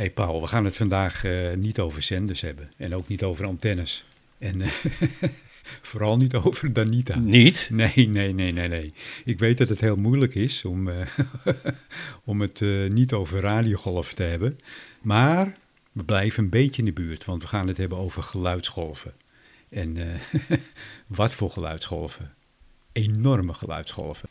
hey Paul, we gaan het vandaag uh, niet over zenders hebben en ook niet over antennes. En uh, vooral niet over Danita. Niet? Nee, nee, nee, nee, nee. Ik weet dat het heel moeilijk is om, uh, om het niet over radiogolven te hebben. Maar we blijven een beetje in de buurt, want we gaan het hebben over geluidsgolven. En wat voor geluidsgolven? Enorme geluidsgolven.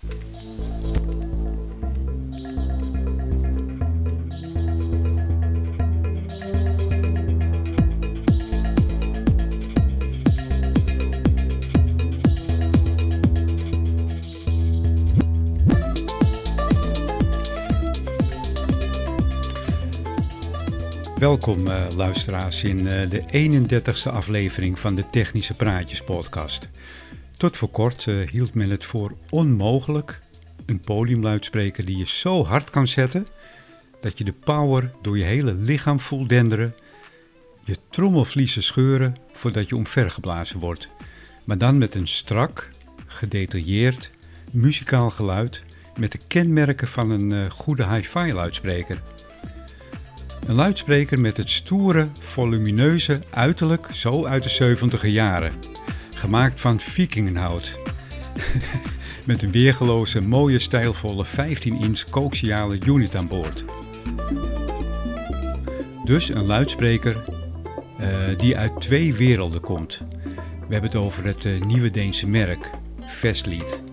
Welkom uh, luisteraars in uh, de 31ste aflevering van de Technische Praatjes podcast. Tot voor kort uh, hield men het voor onmogelijk een podiumluidspreker die je zo hard kan zetten dat je de power door je hele lichaam voelt denderen, je trommelvliezen scheuren voordat je omvergeblazen wordt, maar dan met een strak, gedetailleerd, muzikaal geluid met de kenmerken van een goede hi-fi luidspreker. Een luidspreker met het stoere, volumineuze uiterlijk zo uit de 70 jaren. Gemaakt van vikingenhout. met een weergeloze, mooie, stijlvolle 15-inch coaxiale unit aan boord. Dus een luidspreker uh, die uit twee werelden komt. We hebben het over het uh, nieuwe Deense merk, Vestlied.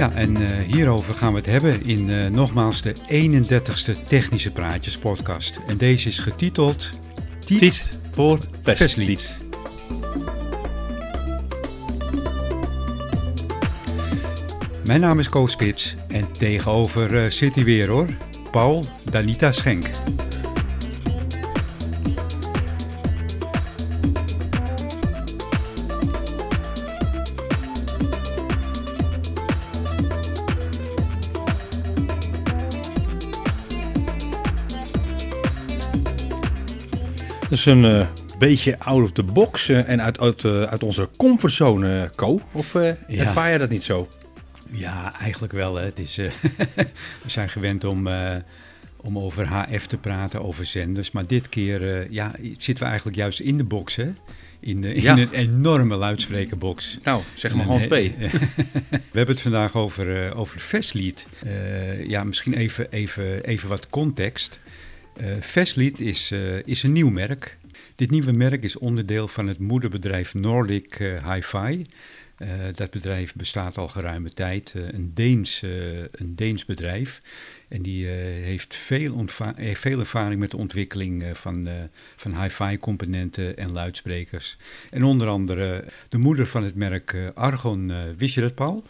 Ja, en uh, hierover gaan we het hebben in uh, nogmaals de 31ste Technische Praatjes podcast. En deze is getiteld Tiet, Tiet voor Vestlied. Mijn naam is Koos Spits en tegenover uh, zit hij weer hoor, Paul Danita Schenk. Is een uh, beetje out of the box uh, en uit, uit, uh, uit onze comfortzone, Co. Of ja. ervaar je dat niet zo? Ja, eigenlijk wel. Hè. Het is, we zijn gewend om, om over HF te praten, over zenders. Maar dit keer ja, zitten we eigenlijk juist in de box, hè? In, in ja. een enorme luidsprekerbox. Nou, zeg maar gewoon twee. we hebben het vandaag over, over Vestlied. ja, misschien even, even, even wat context. Uh, Vestlied is, uh, is een nieuw merk. Dit nieuwe merk is onderdeel van het moederbedrijf Nordic uh, Hi-Fi. dat bedrijf bestaat al geruime tijd, een, Deens, een Deens bedrijf. En die heeft, veel veel ervaring met de ontwikkeling van, van hi-fi componenten en luidsprekers. En onder andere de moeder van het merk Argon, wist je dat Paul?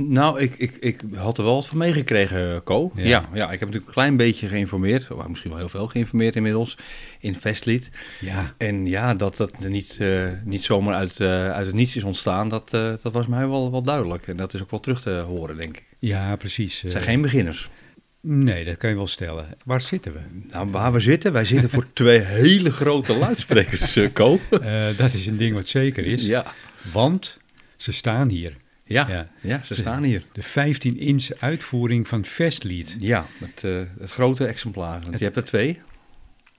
Nou, ik, ik, ik had er wel wat van meegekregen, Co. Ja. ja. Ja, ik heb natuurlijk een klein beetje geïnformeerd, of misschien wel heel veel geïnformeerd inmiddels, in Vestlied. Ja. En ja, dat dat niet, uh, niet zomaar uit, uh, uit het niets is ontstaan, dat, uh, dat was mij wel, wel duidelijk. En dat is ook wel terug te horen, denk ik. Ja, precies. Het zijn geen beginners. Nee, dat kan je wel stellen. Waar zitten we? Nou, waar we zitten? Wij zitten voor twee hele grote luidsprekers, Co. dat is een ding wat zeker is. Ja. Want ze staan hier. Ja, ja, ja, ze staan hier. De 15-inch uitvoering van Vestlied. Ja, het, uh, het grote exemplaar. Want het, je hebt er twee.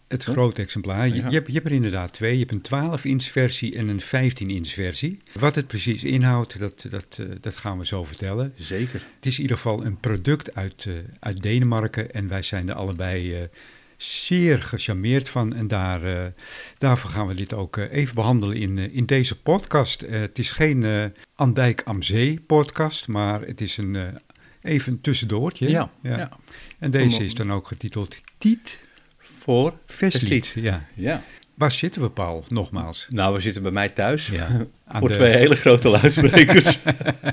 Het grote exemplaar. Je, je, hebt, je hebt er inderdaad twee. Je hebt een 12-inch versie en een 15-inch versie. Wat het precies inhoudt, dat, dat, uh, dat gaan we zo vertellen. Zeker. Het is in ieder geval een product uit, uh, uit Denemarken. En wij zijn er allebei zeer gecharmeerd van. En daar, uh, daarvoor gaan we dit ook uh, even behandelen in, uh, in deze podcast. het is geen Andijk am Zee podcast, maar het is een, even een tussendoortje. Ja, ja. ja. En deze is dan ook getiteld Tiet voor Vestlied. Ja. ja. Waar zitten we, Paul, nogmaals? Nou, we zitten bij mij thuis. Ja. Aan Voor twee hele grote luidsprekers.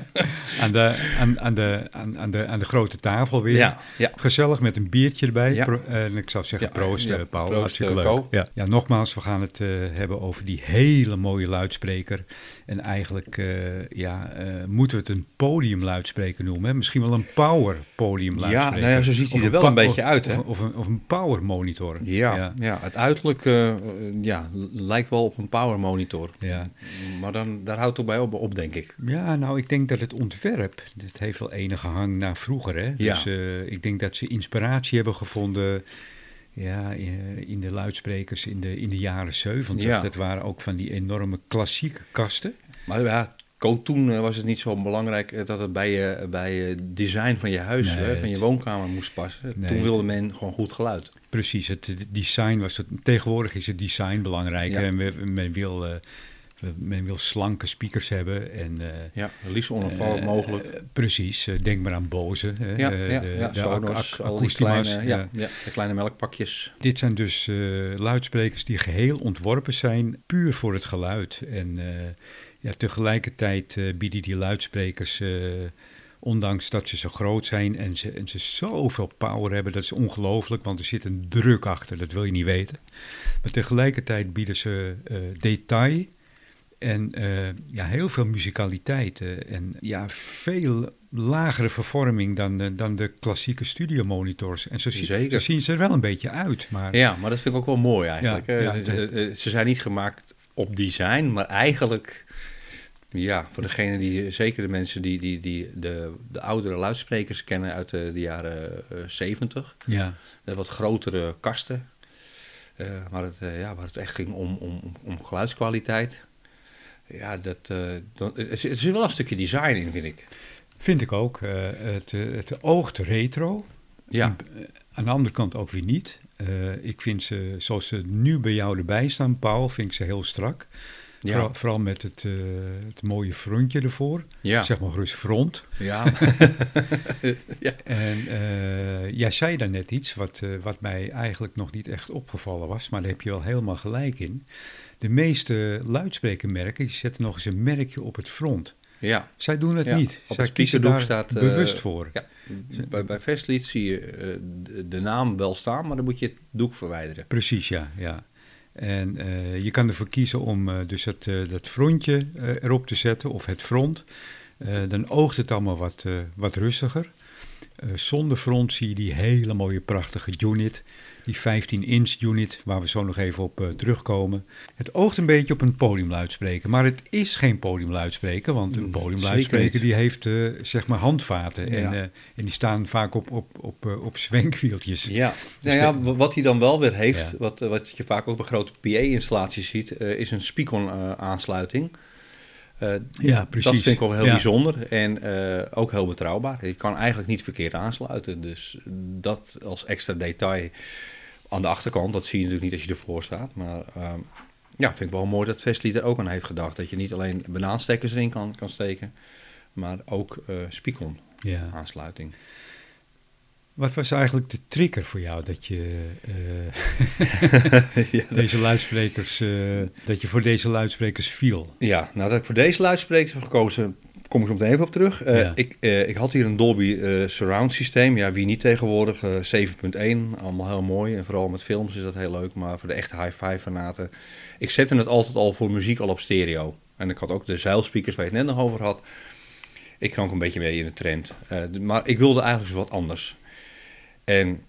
aan, de, aan, aan, de, aan, aan, de, aan de grote tafel weer. Ja, ja. Gezellig met een biertje erbij. Ja. en ik zou zeggen proost, ja, Paul. Proost, Hartstikke leuk. Ja. ja, nogmaals, we gaan het uh, hebben over die hele mooie luidspreker. En eigenlijk uh, ja, uh, moeten we het een podiumluidspreker noemen. Hè? Misschien wel een power podiumluidspreker. Ja, nou ja, zo ziet hij er wel een, beetje uit. Hè? Of, of, een, of een power monitor. Ja, ja. het uiterlijk ja, lijkt wel op een power monitor. Ja. Maar dan, daar houdt het bij op, op, denk ik. Ja, nou, ik denk dat het ontwerp, dat heeft wel enige hang naar vroeger. Hè? Ja. Dus ik denk dat ze inspiratie hebben gevonden ja, in de luidsprekers in de, in de jaren 70. Ja. Dat waren ook van die enorme klassieke kasten. Maar ja, toen eh, was het niet zo belangrijk eh, dat het bij je, bij je design van je huis, nee, van je woonkamer moest passen. Toen wilde men gewoon goed geluid. Precies, het design was het. Tegenwoordig is het design belangrijk. En men wil uh, men wil slanke speakers hebben. En, uh, ja, liefst onafhankelijk uh, mogelijk. precies, denk maar aan Bose. ja, ja, de, ja, de Sonos, kleine, ja, ja, de kleine melkpakjes. Dit zijn dus luidsprekers die geheel ontworpen zijn, puur voor het geluid. En ja, tegelijkertijd bieden die luidsprekers ondanks dat ze zo groot zijn en ze, en ze zoveel power hebben, dat is ongelooflijk, want er zit een druk achter, dat wil je niet weten. Maar tegelijkertijd bieden ze uh, detail en uh, ja, heel veel muzikaliteit en ja, veel lagere vervorming dan de, dan de klassieke studiomonitors. En zo, Zeker. zo zien ze er wel een beetje uit. Maar... Ja, maar dat vind ik ook wel mooi eigenlijk. Ja, ja, ze, ze zijn niet gemaakt op design, maar eigenlijk ja, voor degene die, zeker de mensen die, die, die de, de oudere luidsprekers kennen uit de, de jaren 70. Ja. De wat grotere kasten. Uh, waar, het, uh, ja, waar het echt ging om, om, om geluidskwaliteit. Ja, dat, dat, het, is wel een stukje design in, vind ik. Vind ik ook. het, het oogt retro. Ja. Aan de andere kant ook weer niet. ik vind ze, zoals ze nu bij jou erbij staan, Paul, vind ik ze heel strak. Ja. Vooral, met het, uh, het mooie frontje ervoor. Ja. Zeg maar gerust front. Ja. ja. En uh, jij zei daar net iets wat, wat mij eigenlijk nog niet echt opgevallen was, maar daar heb je wel helemaal gelijk in. De meeste luidsprekermerken die zetten nog eens een merkje op het front. Ja. Zij doen het niet. Op Zij het kiezen daar staat bewust voor. Ja. Bij, bij Vestlied zie je de, de naam wel staan, maar dan moet je het doek verwijderen. Precies, ja. ja. En uh, je kan ervoor kiezen om dus het, dat frontje erop te zetten of het front. dan oogt het allemaal wat, wat rustiger. zonder front zie je die hele mooie prachtige unit die 15-inch unit, waar we zo nog even op uh, terugkomen. Het oogt een beetje op een podiumluidspreker, maar het is geen podiumluidspreker, want een mm, podiumluidspreker die heeft uh, zeg maar handvaten en, uh, en die staan vaak op, op, op, op zwenkwieltjes. Ja, dus nou ja, wat hij dan wel weer heeft, ja. wat, wat je vaak ook bij grote PA-installaties ziet, is een Spicon aansluiting. Uh, ja, precies. Dat vind ik wel heel ja. bijzonder en uh, ook heel betrouwbaar. Je kan eigenlijk niet verkeerd aansluiten. Dus dat als extra detail aan de achterkant, dat zie je natuurlijk niet als je ervoor staat. Maar um, ja, vind ik wel mooi dat Vestli er ook aan heeft gedacht. Dat je niet alleen banaanstekkers erin kan, kan steken, maar ook uh, Spicon ja. aansluiting. Wat was eigenlijk de trigger voor jou dat je uh, ja, deze luidsprekers, uh, dat je voor deze luidsprekers viel? Ja, nou dat ik voor deze luidsprekers heb gekozen, kom ik zo meteen even op terug. Uh, ja. ik, ik had hier een Dolby Surround systeem. Ja, wie niet tegenwoordig? 7.1, allemaal heel mooi. En vooral met films is dat heel leuk. Maar voor de echte hi-fi fanaten. Ik zette het altijd al voor muziek al op stereo. En ik had ook de zeilspeakers waar je het net nog over had. Ik kan ook een beetje mee in de trend. maar ik wilde eigenlijk zo wat anders. En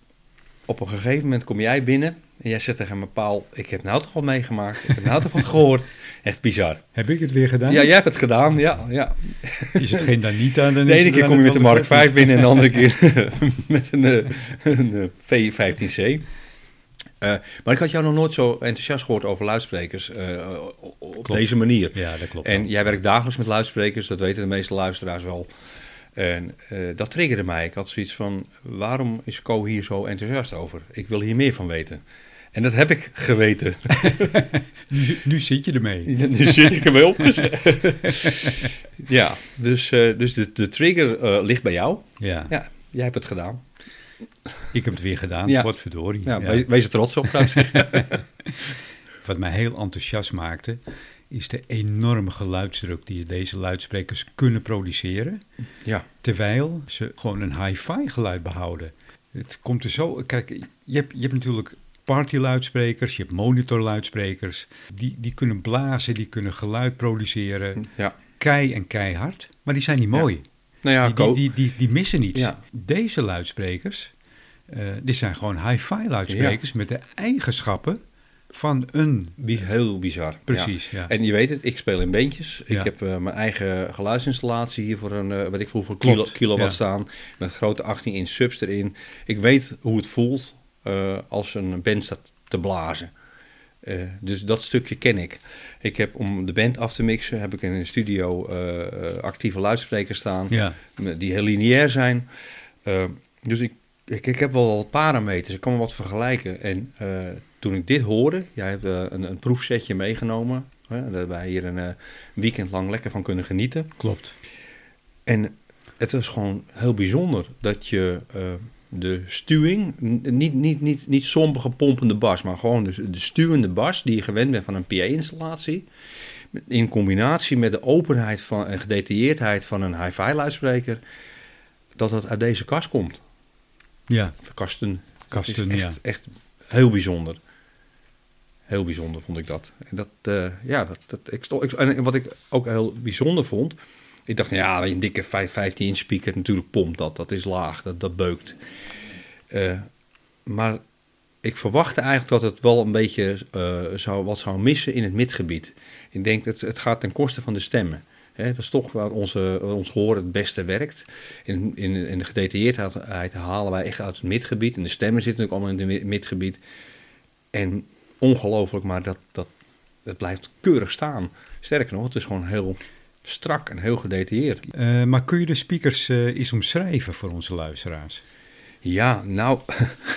op een gegeven moment kom jij binnen en jij zegt tegen me, Paul, ik heb nou toch wat meegemaakt, ik heb nou toch wat gehoord. Echt bizar. Heb ik het weer gedaan? Ja, jij hebt het gedaan, ja. ja. Is het geen Danita? Dan de ene keer kom je met de Mark 5 binnen en de andere keer met een, eh, een, een V15C. Uh, maar ik had jou nog nooit zo enthousiast gehoord over luidsprekers uh, op deze manier. Ja, dat klopt. En jij werkt dagelijks met luidsprekers, dat weten de meeste luisteraars wel. En uh, dat triggerde mij. Ik had zoiets van, waarom is Co hier zo enthousiast over? Ik wil hier meer van weten. En dat heb ik geweten. nu, nu, zit je ermee. nu zit ik ermee opgezet. ja, dus, uh, dus de, de trigger uh, ligt bij jou. Ja. ja. Jij hebt het gedaan. Ik heb het weer gedaan, ja. wat verdorie. Ja, ja. Wees, wees er trots op. Wat mij heel enthousiast maakte, is de enorme geluidsdruk die deze luidsprekers kunnen produceren. Ja. Terwijl ze gewoon een hi-fi geluid behouden. Het komt er zo. Kijk, je hebt, je hebt natuurlijk partyluidsprekers, je hebt monitorluidsprekers. Die, die kunnen blazen, die kunnen geluid produceren. Ja. Kei en keihard, maar die zijn niet mooi. Nou ja, die, die, die, missen niets. Ja. Deze luidsprekers, eh die zijn gewoon hi-fi luidsprekers met de eigenschappen van een. heel bizar. Precies, ja. En je weet het, ik speel in. Ja. Ik heb eh, mijn eigen geluidsinstallatie hier voor een, eh weet ik veel, hoeveel Klopt, kilo, kilowatt staan. Met grote 18 inch subs erin. Ik weet hoe het voelt eh, als een band staat te blazen. Eh, dus dat stukje ken ik. Ik heb om de band af te mixen, heb ik in een studio eh, actieve luidsprekers staan. Ja, die heel lineair zijn. Dus ik, ik, ik heb wel wat parameters, ik kan wel wat vergelijken. En toen ik dit hoorde, jij hebt een, een proefsetje meegenomen, hè, daar wij hier een weekend lang lekker van kunnen genieten. klopt. En het was gewoon heel bijzonder dat je de stuwing, niet, niet, niet, niet sombige pompende bas, maar gewoon de, de stuwende bas die je gewend bent van een PA-installatie. In combinatie met de openheid van, en gedetailleerdheid van een hi-fi luidspreker, dat dat uit deze kast komt. Ja, Kasten. kasten, is ja. echt, echt heel bijzonder. Heel bijzonder vond ik dat. En dat, eh, ja, dat, dat, ik, en wat ik ook heel bijzonder vond, ik dacht, ja, een dikke 5, 15 inch speaker, natuurlijk pompt dat, dat is laag, dat, dat beukt. Eh, maar ik verwachtte eigenlijk dat het wel een beetje eh, zou, wat zou missen in het midgebied. Ik denk dat het gaat ten koste van de stemmen. Dat is toch waar onze, ons gehoor het beste werkt. In, in, in de gedetailleerdheid halen wij echt uit het midgebied. En de stemmen zitten natuurlijk allemaal in het mi- midgebied. En ongelooflijk, maar dat, dat, dat blijft keurig staan. Sterker nog, het is gewoon heel strak en heel gedetailleerd. Eh, maar kun je de speakers eh eens omschrijven voor onze luisteraars? Ja, nou,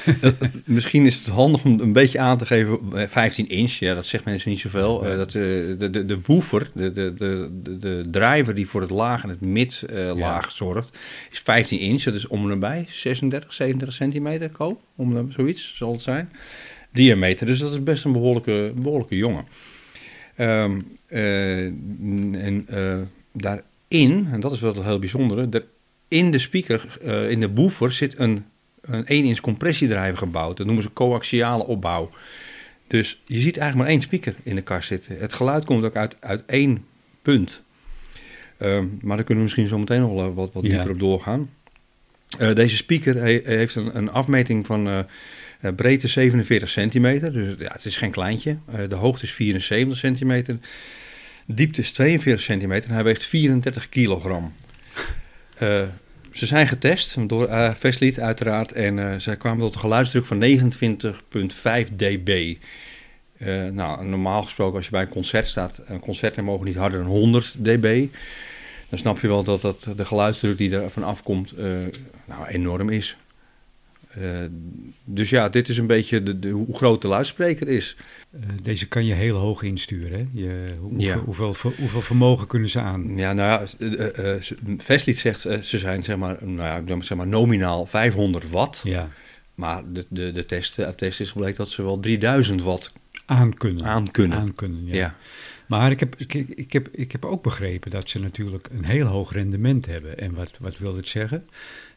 misschien is het handig om een beetje aan te geven. eh, 15 inch, ja, dat zegt mensen niet zoveel. Eh, dat, eh, de, de, de woofer, de, de, de, de, driver die voor het laag en het mid-laag zorgt, is 15 inch. Dat is om en nabij 36, 37 centimeter, koop, om zoiets zal het zijn. Diameter, dus dat is best een behoorlijke, behoorlijke jongen. Ehm, eh, en eh, daarin, en dat is wel het heel bijzondere, er, in de speaker, eh, in de woofer, zit een, een 1 inch compressiedrijver gebouwd. Dat noemen ze coaxiale opbouw. Dus je ziet eigenlijk maar één speaker in de kast zitten. Het geluid komt ook uit, uit één punt. Ehm, maar daar kunnen we misschien zo meteen nog wat, wat Ja. dieper op doorgaan. Deze speaker he- heeft een, een afmeting van breedte 47 centimeter. Dus ja, het is geen kleintje. Eh, de hoogte is 74 centimeter. Diepte is 42 centimeter en hij weegt 34 kilogram. Eh, ze zijn getest door uh, Vestlied uiteraard en eh, zij kwamen tot een geluidsdruk van 29,5 dB. Eh, nou, normaal gesproken als je bij een concert staat, een concerten mogen niet harder dan 100 dB. Dan snap je wel dat, dat de geluidsdruk die er van afkomt eh, nou, enorm is. Eh, dus ja, dit is een beetje de, de, hoe groot de luidspreker is. Eh, deze kan je heel hoog insturen. Hè? Je, Ja. hoeveel, hoeveel, vermogen kunnen ze aan? Ja, nou ja, eh, eh, Vestlied zegt ze zijn zeg maar, nou ja, zeg maar nominaal 500 watt. Ja, Maar de, de, de test, uit test is gebleken dat ze wel 3000 watt aan kunnen. aan kunnen. Aan kunnen, ja. ja. Maar ik heb, ik, ik, heb, ik heb ook begrepen dat ze natuurlijk een heel hoog rendement hebben. En wat, wat wil dit zeggen?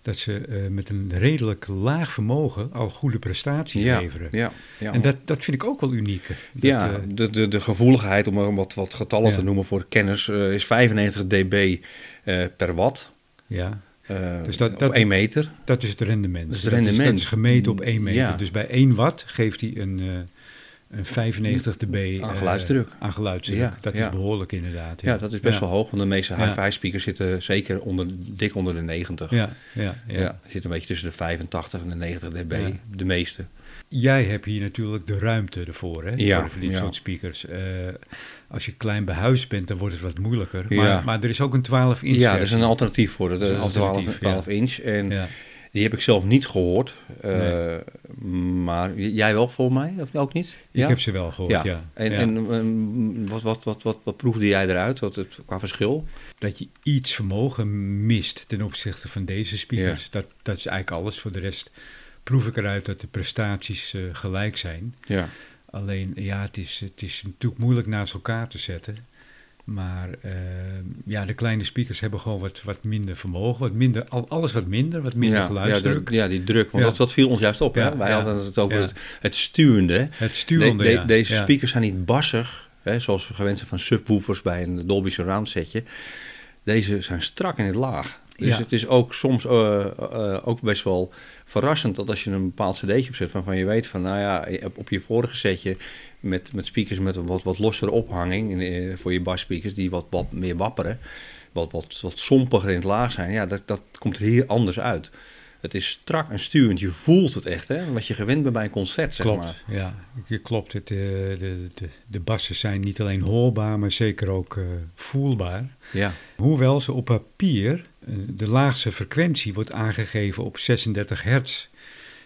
Dat ze eh, met een redelijk laag vermogen al goede prestaties Ja, leveren. ja, ja. En dat, dat vind ik ook wel uniek. Dat, ja, eh, de, de, de gevoeligheid, om er wat, wat getallen Ja. te noemen voor de kenners, eh, is 95 dB per watt. ja, Dus dat- op dat- 1 meter. dat is het rendement. Dat is het Dat rendement. dat is gemeten op 1 meter. Ja. Dus bij 1 watt geeft hij een, een 95 dB Aan eh, geluidsdruk. aan geluidsdruk. Ja, dat ja. is behoorlijk inderdaad. Ja, dat is best wel hoog, want de meeste hi-fi speakers zitten zeker onder, dik onder de 90. Ja, ja, ja. Zit een beetje tussen de 85 en de 90 dB, de meeste. Jij hebt hier natuurlijk de ruimte ervoor, hè? Ja, voor, dit soort speakers. Eh, als je klein behuisd bent, dan wordt het wat moeilijker. Ja. Maar, maar er is ook een 12 inch Ja, er is een alternatief voor. Dat Dat is een een 12, alternatief, 12 inch. En Ja. Die heb ik zelf niet gehoord. Eh, Maar jij wel volgens mij, of ook niet? Ik heb ze wel gehoord, ja. ja. En, Ja. en wat, wat, wat, wat, wat proefde jij eruit wat het, qua verschil? dat je iets vermogen mist ten opzichte van deze speakers. Dat, dat is eigenlijk alles. Voor de rest proef ik eruit dat de prestaties eh, gelijk zijn. Ja. Alleen, ja, het is, het is natuurlijk moeilijk naast elkaar te zetten. Maar uh, ja, de kleine speakers hebben gewoon wat, wat minder vermogen, wat minder, alles wat minder, wat minder ja, geluidsdruk. Ja, ja, die druk, want dat, dat viel ons juist op. hè? Wij hadden het over het, het stuwende. Het stuwende, de, Deze speakers zijn niet bassig, hè, zoals we gewend zijn van subwoofers bij een Dolby Surround setje. Deze zijn strak in het laag. Dus het is ook soms uh, uh, ook best wel verrassend dat als je een bepaald cd'tje opzet waarvan je weet van, nou ja, op je vorige setje met, met speakers met een wat, wat lossere ophanging in, voor je basspeakers die wat, wat meer wapperen, wat, wat, wat sompiger in het laag zijn, ja, dat, dat komt er hier anders uit. Het is strak en stuwend. Je voelt het echt, hè? Wat je gewend bent bij een concert, zeg klopt, maar. Ja, klopt. Het, de, de, de, de bassen zijn niet alleen hoorbaar, maar zeker ook uh, voelbaar. Ja. Hoewel ze op papier, uh, de laagste frequentie wordt aangegeven op 36 hertz.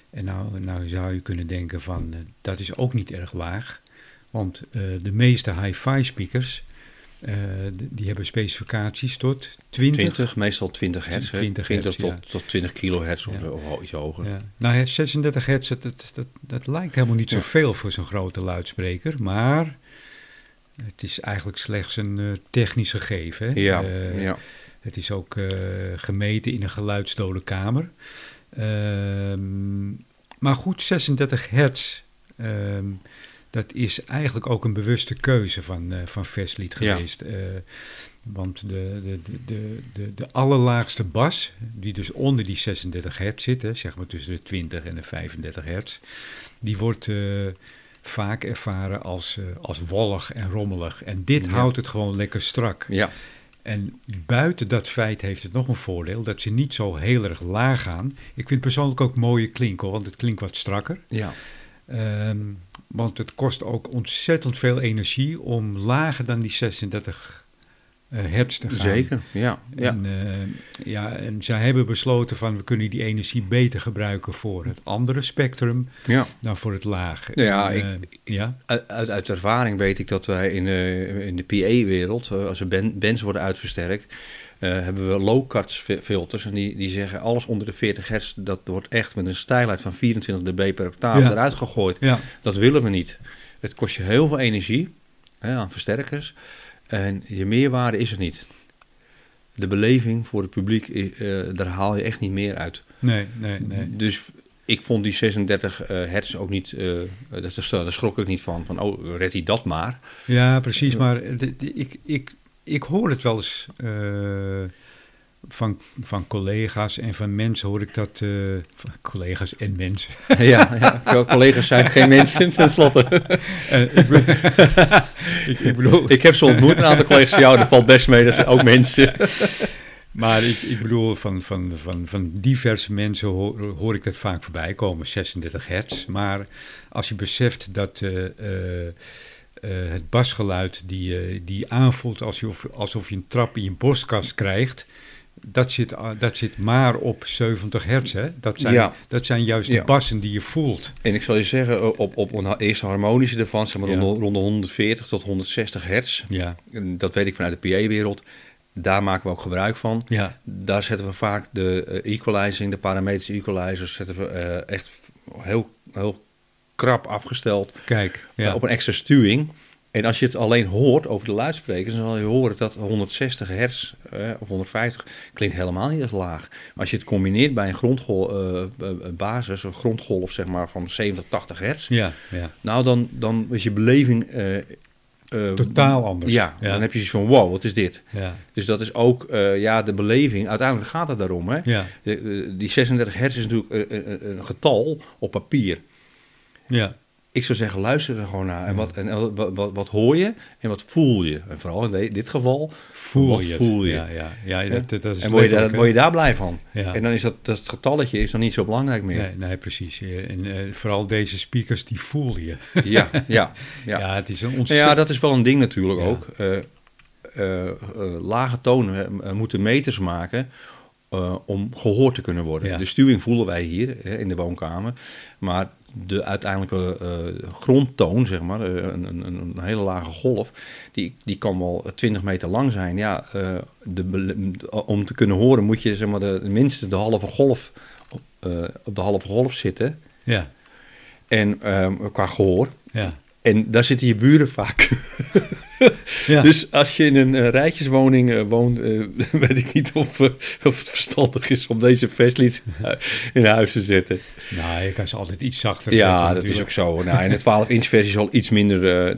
En nou, nou zou je kunnen denken van, uh, dat is ook niet erg laag. Want de meeste hi-fi speakers uh, die hebben specificaties tot 20. 20 meestal 20 hertz. 20, 20 tot, ja. tot 20 kilohertz of, ja. of iets hoger. Ja. Nou, 36 hertz, dat, dat, dat, dat lijkt helemaal niet zoveel voor zo'n grote luidspreker. Maar het is eigenlijk slechts een uh, technisch gegeven. Hè? Ja, uh, ja. Het is ook gemeten in een geluidsdode kamer. Ehm, maar goed, 36 hertz ehm, dat is eigenlijk ook een bewuste keuze van, uh, van Verslied geweest. Ja. Uh, want de, de, de, de, de allerlaagste bas, die dus onder die 36 hertz zit, hè, zeg maar tussen de 20 en de 35 hertz, die wordt uh, vaak ervaren als, als wollig en rommelig. En dit ja. houdt het gewoon lekker strak. Ja. En buiten dat feit heeft het nog een voordeel dat ze niet zo heel erg laag gaan. Ik vind persoonlijk ook mooie klinken, want het klinkt wat strakker. Ja. Um, want het kost ook ontzettend veel energie om lager dan die 36 uh, hertz te gaan. Zeker, ja. ja. En, uh, ja, en zij hebben besloten van we kunnen die energie beter gebruiken voor het andere spectrum ja. dan voor het lage. Nou ja, en, ik, uh, ja? Uit, uit, ervaring weet ik dat wij in, in de PA-wereld, als er bands worden uitversterkt, hebben we low-cut filters. En die, die zeggen alles onder de 40 hertz, dat wordt echt met een stijlheid van 24 dB per octaaf ja. eruit gegooid. Ja. Dat willen we niet. Het kost je heel veel energie hè, aan versterkers. En je meerwaarde is er niet. De beleving voor het publiek, uh, daar haal je echt niet meer uit. Nee, nee, nee. Dus ik vond die 36 uh, hertz ook niet, uh, daar, daar schrok ik niet van. Van, oh, red hij dat maar. Ja, precies. Maar ik, ik, ik hoor het wel eens uh, van, van collega's en van mensen hoor ik dat... Uh, collega's en mensen. ja, ja, collega's zijn geen mensen tenslotte. uh, ik, ben, ik, ik, bedoel... ik heb ze ontmoet, een aantal collega's van jou, dat valt best mee, dat zijn ook mensen. Maar ik, ik bedoel, van, van, van, van diverse mensen hoor, hoor ik dat vaak voorbij komen, 36 hertz. Maar als je beseft dat... Uh, uh, het basgeluid die, uh, die aanvoelt als je, alsof je een trap in je borstkast krijgt. Dat zit, dat zit maar op 70 hertz. Hè? Dat, zijn, ja. dat zijn juist de ja. bassen die je voelt. En ik zal je zeggen, op, op een eerste harmonische ervan, zeg maar ja. rond, rond de 140 tot 160 hertz. Ja. Dat weet ik vanuit de PA-wereld. Daar maken we ook gebruik van. Ja. Daar zetten we vaak de equalizing, de parametrische equalizers, zetten we echt heel, heel krap afgesteld. Kijk, ja. op een extra stuwing. En als je het alleen hoort over de luidsprekers, dan zal je horen dat 160 hertz eh, of 150 klinkt helemaal niet als laag. Maar als je het combineert bij een grondgol, uh, basis, een grondgolf zeg maar van 70, 80 hertz, ja, ja. nou dan, dan is je beleving uh, totaal anders. Ja, ja, dan heb je zoiets van wow, wat is dit? Ja. Dus dat is ook ja, de beleving. Uiteindelijk gaat het daarom. Hè? Ja. De, die 36 hertz is natuurlijk een, een getal op papier. Ja. Ik zou zeggen, luister er gewoon naar. En, wat, en wat, wat, wat hoor je en wat voel je? En vooral in dit geval, voel wat je voel je? Ja, ja, ja dat, dat is en word je, daar, word je daar blij van? Ja. En dan is dat, dat getalletje is dan niet zo belangrijk meer. Nee, nee precies. En uh, vooral deze speakers, die voel je. ja, ja, ja. ja, het is een ontzettend... Ja, dat is wel een ding natuurlijk ja. ook. Uh, uh, lage tonen moeten meters maken om gehoord te kunnen worden. Ja. De stuwing voelen wij hier hè, in de woonkamer. Maar de uiteindelijke uh, grondtoon, zeg maar, uh, een, een, een, hele lage golf, die, die kan wel 20 meter lang zijn. Ja, uh, de, om te kunnen horen moet je zeg maar, de, minstens de halve golf op de halve golf zitten. Ja. En qua gehoor. Ja. En daar zitten je buren vaak. ja. Dus als je in een uh, rijtjeswoning uh, woont, uh, weet ik niet of, of het verstandig is om deze Vestlits in huis te zetten. Nou, je kan ze altijd iets zachter ja, zetten. Ja, dat is ook zo. Nou, en de 12-inch versie zal iets minder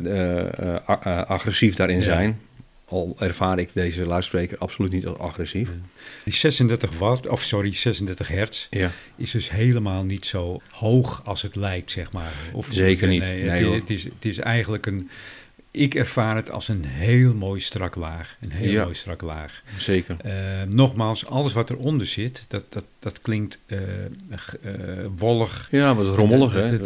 agressief daarin zijn. Al ervaar ik deze luidspreker absoluut niet als agressief. Die 36 watt, of sorry, 36 hertz, ja. is dus helemaal niet zo hoog als het lijkt, zeg maar. Of, Zeker niet. Nee, het, het, is, het is eigenlijk een, ik ervaar het als een heel mooi strak laag. Een heel mooi strak laag. Zeker. Uh, nogmaals, alles wat eronder zit, dat, dat, dat klinkt uh, uh, wollig. Ja, wat rommelig. hè?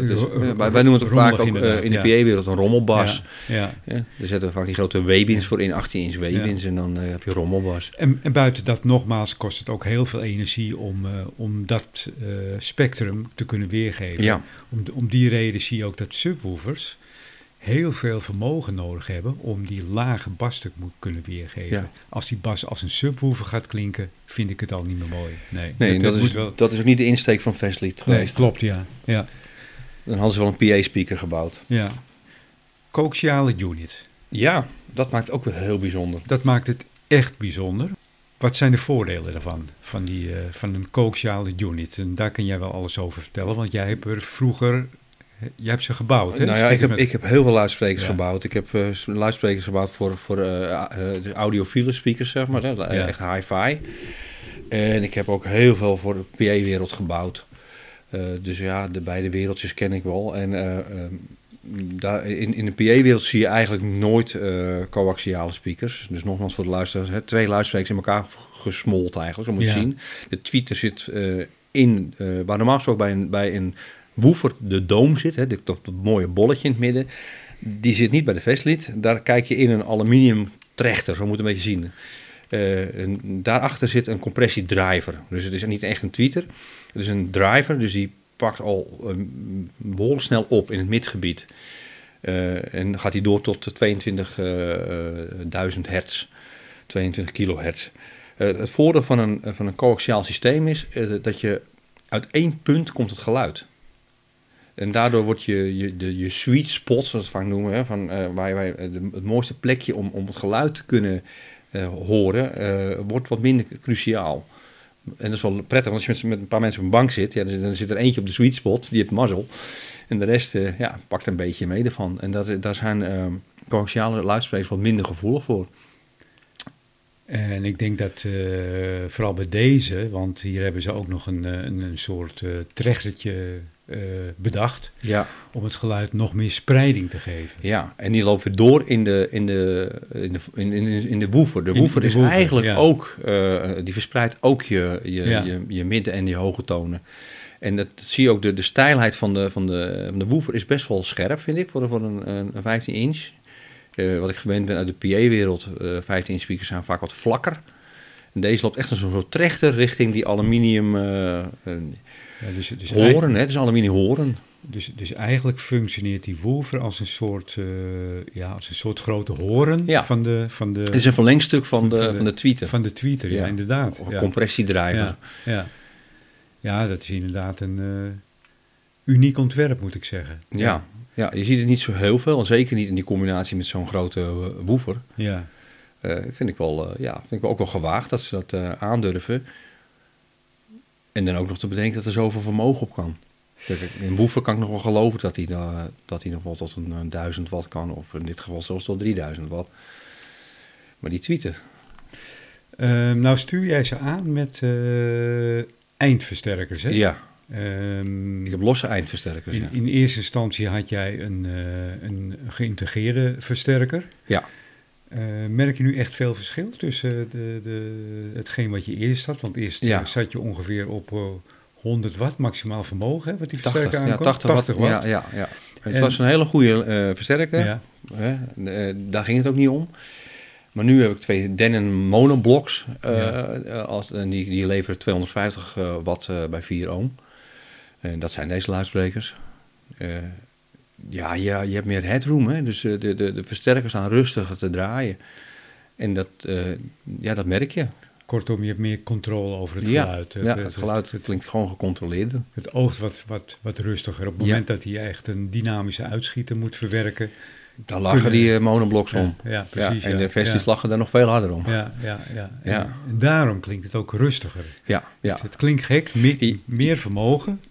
Wij, noemen het vaak ook in de PA-wereld een rommelbas. Ja, ja. Daar zetten we vaak die grote weebins voor in, 18 inch weebins, en dan heb je rommelbas. En, en, buiten dat, nogmaals, kost het ook heel veel energie om, om dat spectrum te kunnen weergeven. Ja. Om, om die reden zie je ook dat subwoofers heel veel vermogen nodig hebben om die lage bas te kunnen weergeven. Als die bas als een subwoofer gaat klinken, vind ik het al niet meer mooi. Nee, nee dat, is, wel... dat is ook niet de insteek van Fastlead geweest. Nee, klopt, ja. ja. Dan hadden ze wel een PA-speaker gebouwd. Ja. Coaxiale unit. Ja, dat maakt ook weer heel bijzonder. Dat maakt het echt bijzonder. Wat zijn de voordelen daarvan, van, die, uh, van een coaxiale unit? En daar kun jij wel alles over vertellen, want jij hebt er vroeger je hebt ze gebouwd, hè? Nou ja, ik heb, ik heb heel veel luidsprekers gebouwd. Ik heb uh, luidsprekers gebouwd voor, voor uh, de audiofiele speakers, zeg maar. Hè? Echt hi-fi. En ik heb ook heel veel voor de PA-wereld gebouwd. dus ja, de beide wereldjes ken ik wel. En ehm, daar, in, in de PA-wereld zie je eigenlijk nooit coaxiale speakers. Dus nogmaals voor de luisteraars, hè, twee luidsprekers in elkaar gesmolten eigenlijk, zo moet je zien. De tweeter zit in, waar normaal gesproken bij een, bij een woofer de doom zit, hè, dat, mooie bolletje in het midden, die zit niet bij de vestlid. Daar kijk je in een aluminium trechter, zo moet je een beetje zien. Uh, daarachter zit een compressiedriver. Dus het is niet echt een tweeter. Het is een driver, dus die pakt al uh, behoorlijk snel op in het midgebied. Uh, en gaat hij door tot 22.000 hertz, 22 kilohertz. het voordeel van een, van een coaxiaal systeem is dat je uit één punt komt het geluid. En daardoor wordt je, je, de, je sweet spot, zoals we het vaak noemen, van, uh, waar wij het mooiste plekje om, om het geluid te kunnen uh, horen, uh, wordt wat minder cruciaal. En dat is wel prettig, want als je met, een paar mensen op een bank zit, ja, dan, zit er eentje op de sweet spot, die heeft mazzel. En de rest ja, pakt een beetje mee ervan. En dat, daar zijn coaxiale luidsprekers wat minder gevoelig voor. En ik denk dat vooral bij deze, want hier hebben ze ook nog een, een, een soort trechtertje uh, bedacht. Ja. Om het geluid nog meer spreiding te geven. Ja, en die loopt weer door in de, in de, in de, in, in, in de woofer. De woofer is eigenlijk ook, uh, die verspreidt ook je, je, je, je, midden- en je hoge tonen. En dat, zie je ook, de, de stijlheid van de, van, de, van de woofer is best wel scherp, vind ik, voor, voor een, een 15 inch. Uh, wat ik gewend ben uit de PA-wereld, 15 inch speakers zijn vaak wat vlakker. En deze loopt echt een soort trechter richting die aluminium dus, dus horen, hè? het is aluminium horen. Dus, dus eigenlijk functioneert die woofer als een soort, uh, ja, als een soort grote horen ja. van de... Van de het is een verlengstuk van de, van de, van de tweeter. Van de tweeter, ja, inderdaad. Of een compressiedrijver. Ja, ja. ja, dat is inderdaad een uh, uniek ontwerp, moet ik zeggen. Ja. ja. je ziet het niet zo heel veel. En zeker niet in die combinatie met zo'n grote uh, woofer. Ja. vind, ik wel, ja, vind ik wel ook wel gewaagd dat ze dat aandurven. En dan ook nog te bedenken dat er zoveel vermogen op kan. In Woefer kan ik nog wel geloven dat hij, uh, dat hij nog wel tot een, een 1000 watt kan. Of in dit geval zelfs tot 3000 watt. Maar die tweeten. Uh, nou stuur jij ze aan met uh, eindversterkers, hè? Ja. Um, ik heb losse eindversterkers, in, ja. in, eerste instantie had jij een, uh, een geïntegreerde versterker. Ja. Uh, merk je nu echt veel verschil tussen de, de, hetgeen wat je eerst had? Want eerst ja. zat je ongeveer op uh, 100 watt maximaal vermogen, hè, wat die versterker aankomt. Ja, 80, 80 watt. watt. Ja, ja, ja. Het was een hele goede uh, versterker. Ja. daar ging het ook niet om. Maar nu heb ik twee Denon monoblocks. Als, en die, die leveren 250 watt bij 4 ohm. En dat zijn deze luidsprekers. Ja, je, je hebt meer headroom, hè? dus de, de, de versterkers staan rustiger te draaien. En dat, uh, ja, dat merk je. kortom, je hebt meer controle over het geluid. Het, ja, het, geluid het, klinkt gewoon gecontroleerd. Het oogt wat, wat, wat rustiger. Op het moment dat hij echt een dynamische uitschieter moet verwerken... Dan lachen die uh, monobloks om. Ja, precies. en de versies lachen daar nog veel harder om. Ja, ja, ja. ja. En daarom klinkt het ook rustiger. Ja, ja. Het, klinkt gek, meer vermogen,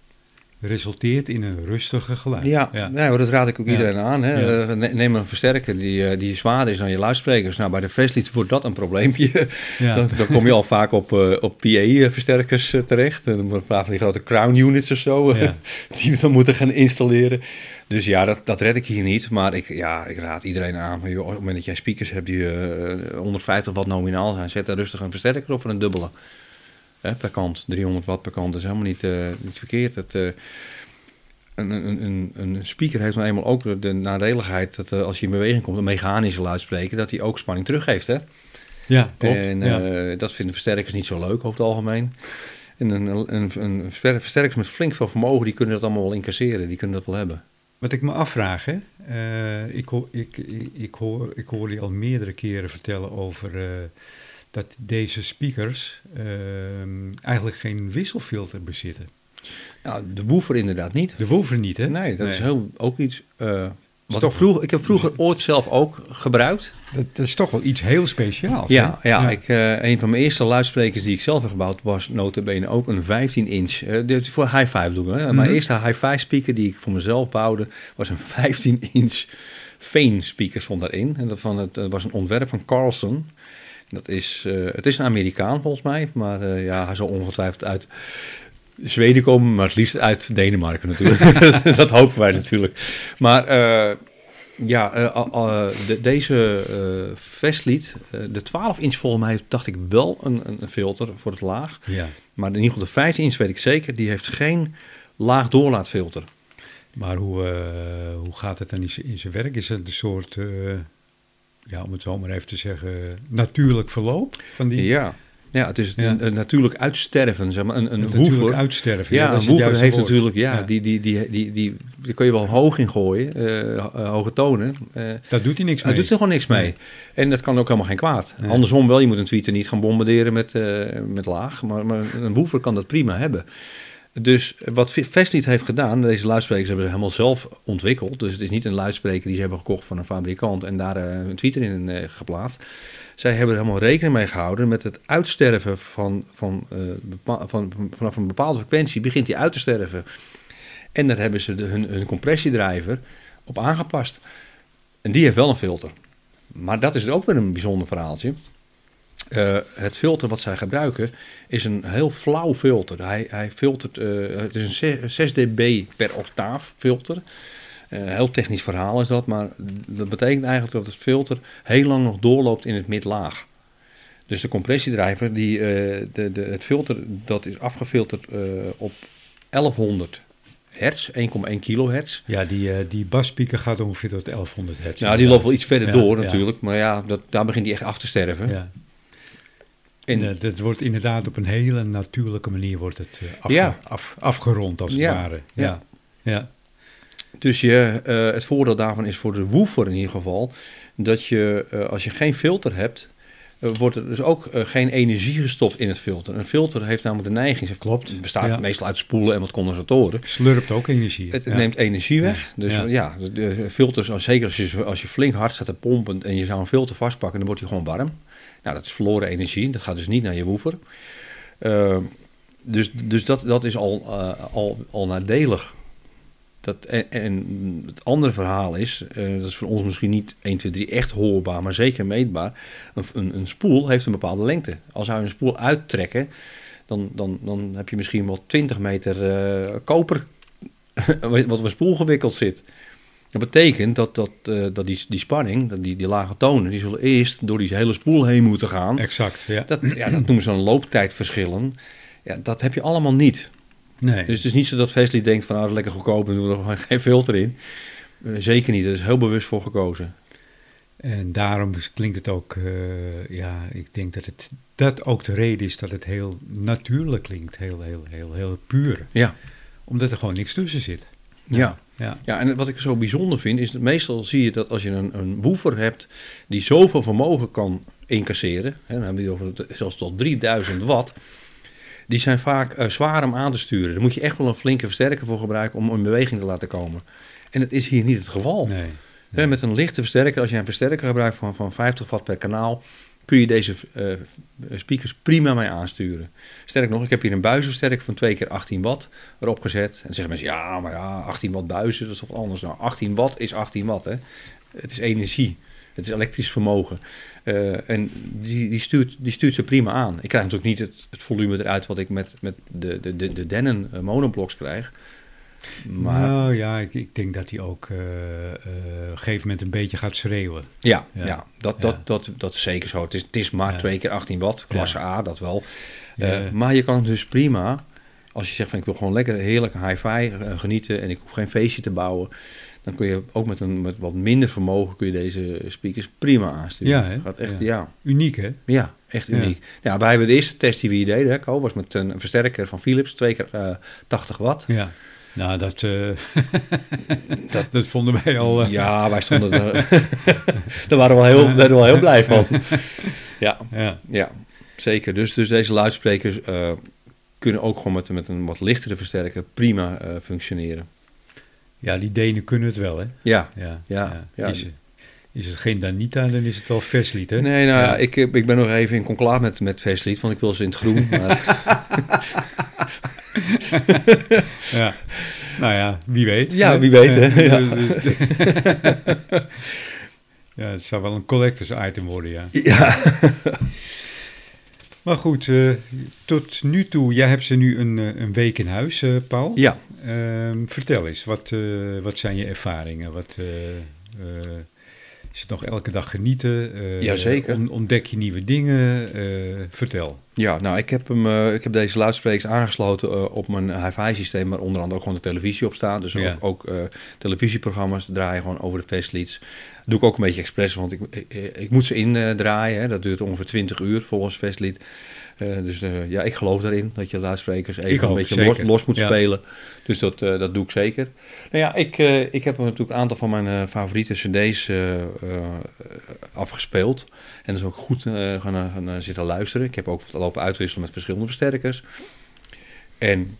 resulteert in een rustige geluid. Ja, ja. Nee, dat raad ik ook iedereen aan. Hè. Eh, neem een versterker die, eh, die zwaarder is dan je luidsprekers. Nou, bij de Fastlead wordt dat een probleempje. dan, dan, kom je al vaak op, uh, op PA-versterkers terecht. Dan moet van die grote crown units of zo, die we dan moeten gaan installeren. Dus ja, dat, dat red ik hier niet. Maar ik, ja, ik raad iedereen aan. Op het moment dat jij speakers hebt die 150 watt nominaal zijn, zet daar rustig een versterker op voor een dubbele per kant. 300 watt per kant is helemaal niet, uh, niet verkeerd. Het, uh, een, een, een, een, speaker heeft nou eenmaal ook de nadeligheid dat uh, als je in beweging komt, een mechanische luidspreker, dat hij ook spanning teruggeeft. Hè? Ja, klopt. En ja. dat vinden versterkers niet zo leuk over het algemeen. En een, een, een versterkers met flink veel vermogen, die kunnen dat allemaal wel incasseren. Die kunnen dat wel hebben. Wat ik me afvraag, hè? ik, ik, ik, ik, hoor, ik hoor je al meerdere keren vertellen over dat deze speakers ehm, eigenlijk geen wisselfilter bezitten. Nou, de woofer inderdaad niet. De woofer niet, hè? Nee, dat is heel, ook iets... Uh, wat ik, vroeg, ik heb vroeger ooit zelf ook gebruikt. Dat, dat is toch wel iets heel speciaals. Ja, ja, Ik, uh, een van mijn eerste luidsprekers die ik zelf heb gebouwd was notabene ook een 15 inch. Uh, voor hi-fi doen. Hè. Mijn mhm. eerste hi-fi speaker die ik voor mezelf bouwde was een 15 inch Veen speaker stond daarin. En dat, van het, dat was een ontwerp van Carlson. Dat is, uh, het is een Amerikaan volgens mij, maar uh, ja, hij zal ongetwijfeld uit Zweden komen, maar het liefst uit Denemarken natuurlijk. dat hopen wij natuurlijk. Maar uh, ja, de, deze uh, Vestlied, de 12 inch volgens mij heeft, dacht ik wel een, een filter voor het laag. Ja. Maar in ieder geval de 15 inch weet ik zeker, die heeft geen laag doorlaatfilter. Maar hoe, hoe gaat het dan in zijn werk? Is het een soort ja, om het zo maar even te zeggen, natuurlijk verloop van die... Ja, ja het is Een, natuurlijk uitsterven, zeg maar. Een, een natuurlijk uitsterven. Ja, een woever heeft natuurlijk, ja, Die, die, die, die, die, die kun je wel hoog in gooien, uh, hoge tonen. Uh, Daar doet hij niks mee. Daar doet er gewoon niks mee. En dat kan ook helemaal geen kwaad. Andersom wel, je moet een tweeter niet gaan bombarderen met, uh, met laag, maar, maar een woever kan dat prima hebben. Dus wat Vestlied heeft gedaan, deze luidsprekers hebben ze helemaal zelf ontwikkeld. Dus het is niet een luidspreker die ze hebben gekocht van een fabrikant en daar uh, een tweeter in uh, geplaatst. Zij hebben er helemaal rekening mee gehouden met het uitsterven van, van, uh, van, vanaf een bepaalde frequentie begint die uit te sterven. En daar hebben ze de, hun, hun compressiedrijver op aangepast. En die heeft wel een filter. Maar dat is ook weer een bijzonder verhaaltje. Uh, het filter wat zij gebruiken is een heel flauw filter. Hij, hij filtert, uh, het is een 6 dB per octaaf filter. Uh, heel technisch verhaal is dat, maar dat betekent eigenlijk dat het filter heel lang nog doorloopt in het midlaag. Dus de compressiedrijver, die, de, de, het filter, dat is afgefilterd op 1100 hertz, 1,1 kilohertz. Ja, die, die baspieker gaat ongeveer tot 1100 hertz. Nou, die loopt wel iets verder door natuurlijk, maar ja, dat, daar begint hij echt af te sterven. Ja. En dat wordt inderdaad op een hele natuurlijke manier wordt het uh, af, afgerond als het ware. Ja. ja. Dus je, uh, het voordeel daarvan is voor de woofer in ieder geval dat je als je geen filter hebt, wordt er dus ook geen energie gestopt in het filter. Een filter heeft namelijk de neiging, het klopt, bestaat meestal uit spoelen en wat condensatoren. Slurpt ook energie. Het, neemt energie weg. Dus ja, de filters, zeker als je, als je flink hard staat te pompen en je zou een filter vastpakken, dan wordt hij gewoon warm. Nou, dat is verloren energie. Dat gaat dus niet naar je woofer. Uh, dus dus dat, dat is al, uh, al, al nadelig. Dat, en, en, het andere verhaal is, uh, dat is voor ons misschien niet 1, 2, 3 echt hoorbaar, maar zeker meetbaar. Een, een, een spoel heeft een bepaalde lengte. Als we een spoel uittrekken, dan, dan, dan heb je misschien wel 20 meter koper wat op een spoel gewikkeld zit. Dat betekent dat, dat, uh, dat die, die spanning, dat die, die lage tonen, die zullen eerst door die hele spoel heen moeten gaan. Exact, ja. Dat, ja, dat noemen ze dan looptijdverschillen. Ja, dat heb je allemaal niet. Nee. Dus het is niet zo dat Vesli denkt van, nou, lekker goedkoop, en doen we er geen filter in. Uh, zeker niet, er is heel bewust voor gekozen. En daarom klinkt het ook, uh, ja, ik denk dat het dat ook de reden is dat het heel natuurlijk klinkt, heel, heel, heel, heel puur. Ja. Omdat er gewoon niks tussen zit. Ja. Ja. ja, en wat ik zo bijzonder vind, is dat meestal zie je dat als je een, een hebt die zoveel vermogen kan incasseren, hè, dan hebben we het over zelfs tot 3000 watt, die zijn vaak uh, zwaar om aan te sturen. Daar moet je echt wel een flinke versterker voor gebruiken om in beweging te laten komen. En dat is hier niet het geval. Nee, nee. Met een lichte versterker, als je een versterker gebruikt van, van 50 watt per kanaal, kun je deze uh, speakers prima mee aansturen. Sterk nog, ik heb hier een buizenversterker van 2 keer 18 watt erop gezet. En dan zeggen mensen, ja, maar ja, 18 watt buizen, dat is toch anders. Nou, 18 watt is 18 watt, hè. Het is energie. Het is elektrisch vermogen. Uh, en die, die, stuurt, die stuurt ze prima aan. Ik krijg natuurlijk niet het, het volume eruit wat ik met, met de, de, de, de Denon uh, monobloks krijg. Maar... Nou ja, ik, ik denk dat hij ook uh, op een gegeven moment een beetje gaat schreeuwen. Ja, ja. ja dat, dat, Dat, dat, is zeker zo. Het is, het is maar twee keer 18 watt, klasse A, dat wel. maar je kan dus prima, als je zegt van ik wil gewoon lekker heerlijk hi-fi genieten en ik hoef geen feestje te bouwen dan kun je ook met, een, met wat minder vermogen kun je deze speakers prima aansturen. Ja, hè? Gaat echt, ja. Uniek, hè? Ja, echt uniek. Ja, wij hebben de eerste test die we hier deden, hè, was met een, versterker van Philips, twee keer uh, eh, 80 watt. Ja. Nou, dat, uh, dat, dat, vonden wij al... Uh... Ja, wij stonden er... daar waren we heel, werden we wel heel blij van. ja, ja. ja zeker. Dus, dus deze luidsprekers kunnen ook gewoon met, met een wat lichtere versterker prima functioneren. Ja, die Denen kunnen het wel, hè? Ja, ja, ja. ja. Is, is, het geen Danita, dan is het wel Verslied, hè? Nee, nou ja, ik, ik ben nog even in conclaaf met, met Verslied, want ik wil ze in het groen. Maar... ja, nou ja, wie weet. Ja, wie weet, hè? Ja. ja, het zou wel een collectors item worden, ja. Ja. Maar goed, uh, tot nu toe, jij hebt ze nu een, eh, een week in huis, uh, Paul. Ja. Uh, vertel eens, wat, wat zijn je ervaringen? Wat, is het nog elke dag genieten? Jazeker. On, ontdek je nieuwe dingen? vertel. Ja, nou, ik heb, hem, ik heb deze luidsprekers aangesloten op mijn hi-fi systeem, maar onder andere ook gewoon de televisie op staan. Dus ook, ook televisieprogramma's draaien gewoon over de festlieds doe ik ook een beetje expres, want ik, ik, moet ze indraaien. dat duurt ongeveer 20 uur volgens Festlied. Uh, dus uh, ja, ik geloof daarin dat je luidsprekers even een beetje los, los, moet spelen. Dus dat, uh, dat doe ik zeker. Nou ja, ik, ik heb natuurlijk een aantal van mijn favoriete cd's afgespeeld. En dus ook goed gaan, gaan zitten luisteren. Ik heb ook lopen uitwisselen met verschillende versterkers. En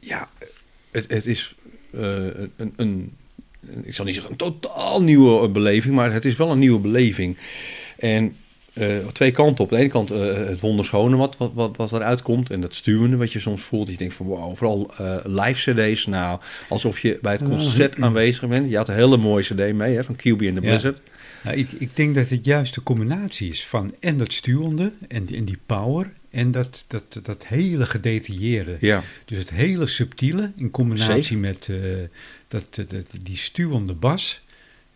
ja, het, het is een, een ik zal niet zeggen een totaal nieuwe beleving, maar het is wel een nieuwe beleving. En uh, twee kanten op. De ene kant uh, het wonderschone wat, wat, wat, wat eruit komt. En dat stuwende wat je soms voelt. Je denkt van wow, vooral uh, live cd's. Nou, alsof je bij het concert aanwezig bent. Je had een hele mooie cd mee hè, van QB in the Blizzard. Nou, ik, ik denk dat het juist de combinatie is van en dat stuwende en die, en die power en dat, dat, dat hele gedetailleerde. Ja. Dus het hele subtiele in combinatie met dat, dat, die stuwende bas,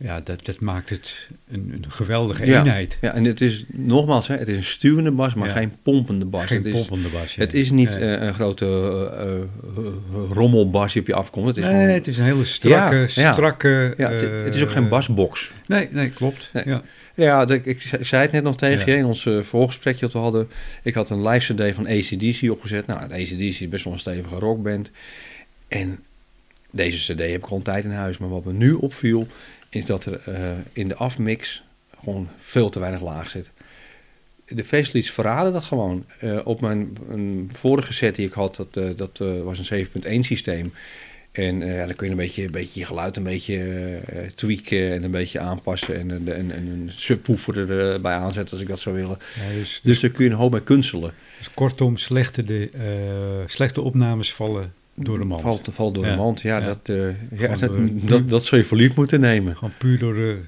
ja, dat, dat maakt het een, een geweldige eenheid. Ja, en het is nogmaals, hè, het is een stuwende bas, maar geen pompende bas. Geen het pompende bas. Het is niet uh, een grote uh, rommelbas die op je afkomt. Het is nee, gewoon... het is een hele strakke, strakke. Ja, het, het, is ook geen basbox. Nee, nee, klopt. Ja. Ja, ik, ik, zei het net nog tegen je in ons voorgesprekje dat we hadden. Ik had een live CD van ACDC opgezet. Nou, ACDC is best wel een stevige rockband. En deze CD heb ik al een tijd in huis. Maar wat me nu opviel, is dat er uh, in de afmix gewoon veel te weinig laag zit. De Facelights verraden dat gewoon. Uh, op mijn een vorige set die ik had, dat, uh, dat was een 7.1 systeem. En ja, dan kun je een beetje, een beetje je geluid een beetje tweaken en een beetje aanpassen. En, en, en, en een subwoofer erbij aanzetten als ik dat zou willen. Ja, dus, dus, dus daar kun je een hoop bij kunstelen. Dus kortom, slechte, de, slechte opnames vallen door de mand. Valt, valt door de mand, ja, Dat, uh, ja dat, dat, dat zou je voor lief moeten nemen. Gewoon puur door de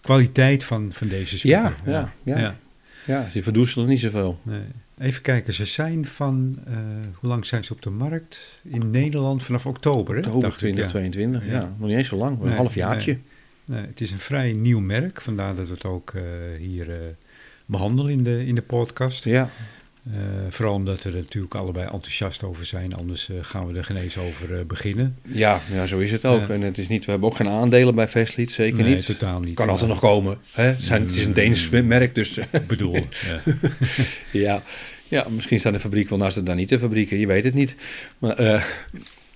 kwaliteit van, van deze speaker. Ja, ja, ja. ja. ja. ze verdoezelen niet zoveel. Nee. Even kijken, ze zijn van, uh, hoe lang zijn ze op de markt? In Nederland vanaf oktober, hè? Oktober 2022, ja. ja. Nog niet eens zo lang, een half jaartje. Nee. nee. het is een vrij nieuw merk, vandaar dat we het ook uh, hier behandelen in de, in de podcast. Ja. Uh, vooral omdat we er natuurlijk allebei enthousiast over zijn, anders uh, gaan we er geen eens over uh, beginnen. Ja, ja, zo is het ook. En het is niet, we hebben ook geen aandelen bij Vestlied, zeker nee, niet. totaal niet. Kan altijd nog komen. Hè? Het, zijn, het is een Deens merk, dus... bedoel, ja. ja. ja. misschien staan de fabriek wel naast de Danite fabrieken, je weet het niet. Maar,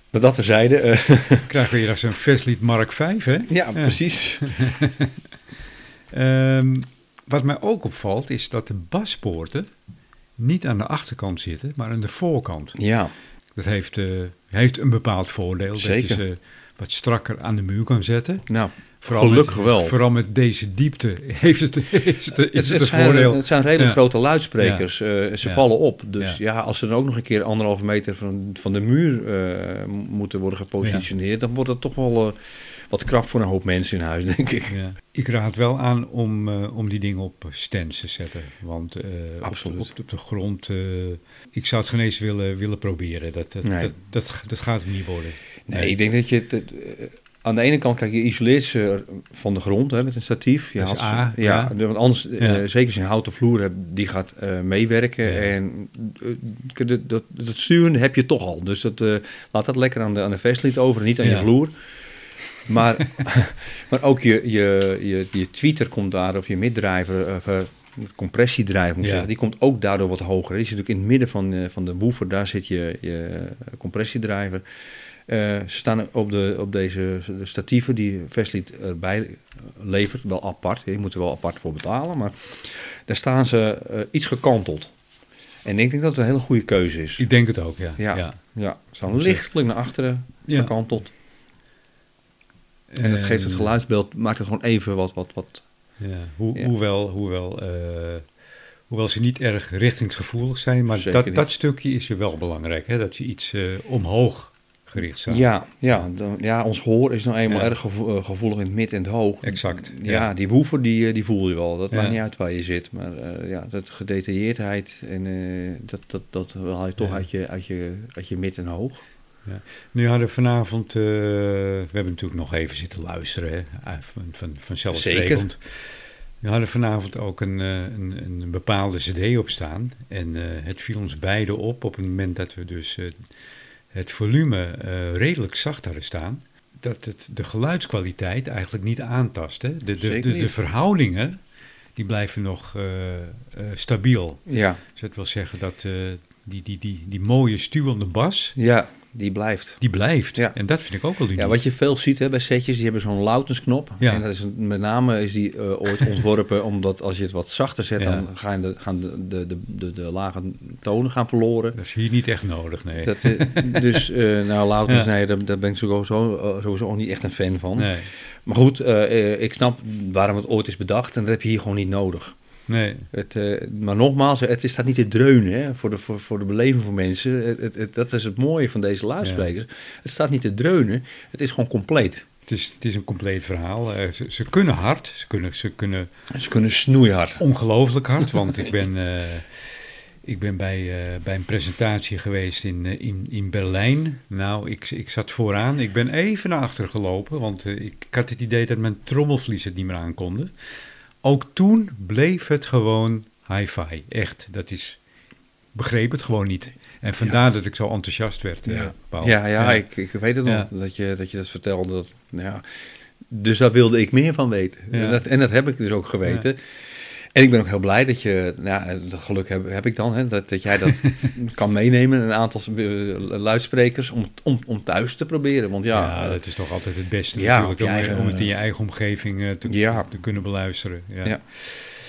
maar dat terzijde... Krijgen we hier als een Vestlied Mark 5, hè? Ja, precies. um, wat mij ook opvalt is dat de baspoorten niet aan de achterkant zitten, maar aan de voorkant. Ja. Dat heeft, uh, heeft een bepaald voordeel. Zeker. Dat je ze wat strakker aan de muur kan zetten. Nou, Vooral gelukkig met, wel. Vooral met deze diepte heeft het, is het, is het, een zijn, voordeel. het zijn redelijk Ja. grote luidsprekers. Eh, ze Ja. vallen op. Dus Ja. ja. als ze dan ook nog een keer anderhalve meter van, van de muur eh, moeten worden gepositioneerd, dan wordt het toch wel eh, wat krap voor een hoop mensen in huis, denk ik. Ja. Ik raad wel aan om, eh, om die dingen op stands te zetten. Want eh, op, Absoluut. op, op de grond, eh, ik zou het geen eens willen, willen proberen. Dat, dat, Nee. dat, dat, dat gaat hem niet worden. Nee, ik denk dat je het, het, aan de ene kant, kijk, je isoleert ze van de grond hè, met een statief. Je ze- A, ja, ja. want anders, zeker als je een houten vloer hebt, die gaat meewerken. Ja. En dat, dat, dat sturen heb je toch al. Dus dat, laat dat lekker aan de, aan de vestlid over, niet aan je vloer. Maar, maar ook je, je, je, je tweeter komt daar, of je middriver, of eh, compressiedrijver moet Ja. zeggen, die komt ook daardoor wat hoger. Die zit natuurlijk in het midden van, eh, van de woofer, daar zit je, je compressiedrijver. Eh, ze staan op, de, op deze statieven die Vestlied erbij levert, wel apart. Je moet er wel apart voor betalen, maar daar staan ze eh, iets gekanteld. En ik denk dat het een hele goede keuze is. Ik denk het ook, ja. Ja, ja. staan lichtelijk naar achteren Ja. gekanteld. En dat geeft het En, geluidsbeeld, maakt het gewoon even wat, wat, wat Ja, hoe, Ja. Hoewel, hoewel, eh, hoewel ze niet erg richtingsgevoelig zijn, maar Zeker dat, niet. dat stukje is er wel belangrijk. Hè? Dat je iets eh, omhoog gericht staat. Ja, ja, dan, ja, ons gehoor is nou eenmaal Ja. erg gevo- eh, gevoelig in het midden en het hoog. Exact, Ja, die woever die, die voel je wel. Dat maakt niet uit waar je zit. Maar ja, dat gedetailleerdheid en dat, dat, dat haal je toch uit, je, uit, je, uit je mid en hoog. Nu hadden we vanavond, eh, we hebben natuurlijk nog even zitten luisteren, hè? Ah, van, van, vanzelfsprekend. We hadden vanavond ook een, eh, een, een bepaalde cd op staan. En eh, het viel ons beiden op op het moment dat we dus het volume redelijk zacht hadden staan. Dat het de geluidskwaliteit eigenlijk niet aantast. Hè? De, de, de, verhoudingen, die blijven nog stabiel. Ja, Dus dat wil zeggen dat die, die, die, die mooie stuwende bas, ja die blijft. die blijft. Ja. En dat vind ik ook wel uniek. Ja, wat je veel ziet hè, bij setjes, die hebben zo'n loudensknop. Ja. En dat is een- met name is die eh, ooit ontworpen omdat als je het wat zachter zet, Ja. dan gaan, de, gaan de, de, de, de, de lage tonen gaan verloren. Dat is hier niet echt nodig, nee. Dat, eh, dus, eh nou, loudness, Ja. nee, daar, daar ben ik sowieso, sowieso ook niet echt een fan van. nee. Maar goed, ik snap waarom het ooit is bedacht en dat heb je hier gewoon niet nodig. Nee. Het, eh, maar nogmaals, het is staat niet te dreunen hè, voor, de, voor, voor de beleving van mensen. Het, het, het- dat is het mooie van deze luidsprekers. Het staat niet te dreunen, het is gewoon compleet. Het is, het is een compleet verhaal. Eh, ze, ze kunnen hard, ze kunnen, ze kunnen En Ze kunnen snoeihard. ongelooflijk hard. Want ik ben, eh, ik ben bij, bij een presentatie geweest in, in, in Berlijn. Nou, ik, ik zat vooraan. Ik ben even naar achter gelopen. Want ik, ik had het idee dat mijn trommelvlies het niet meer aankonden. Ook toen bleef het gewoon hi-fi. Echt, dat is... ik Begreep het gewoon niet. En vandaar dat ik zo enthousiast werd. eh, Ja, Paul. ja, ja, Ik, ik weet het nog, dat, je, dat je dat vertelde. Dat, nou ja, dus daar wilde ik meer van weten. En, dat, en dat heb ik dus ook geweten. En ik ben ook heel blij dat je, nou, dat geluk heb, heb ik dan, hè, dat, dat jij dat kan meenemen, een aantal eh, luidsprekers, om, om, om thuis te proberen. Want ja, Ja, eh, dat is toch altijd het beste Ja, natuurlijk, om, het in je eigen omgeving eh, te, Ja. te kunnen beluisteren. Ja. Ja.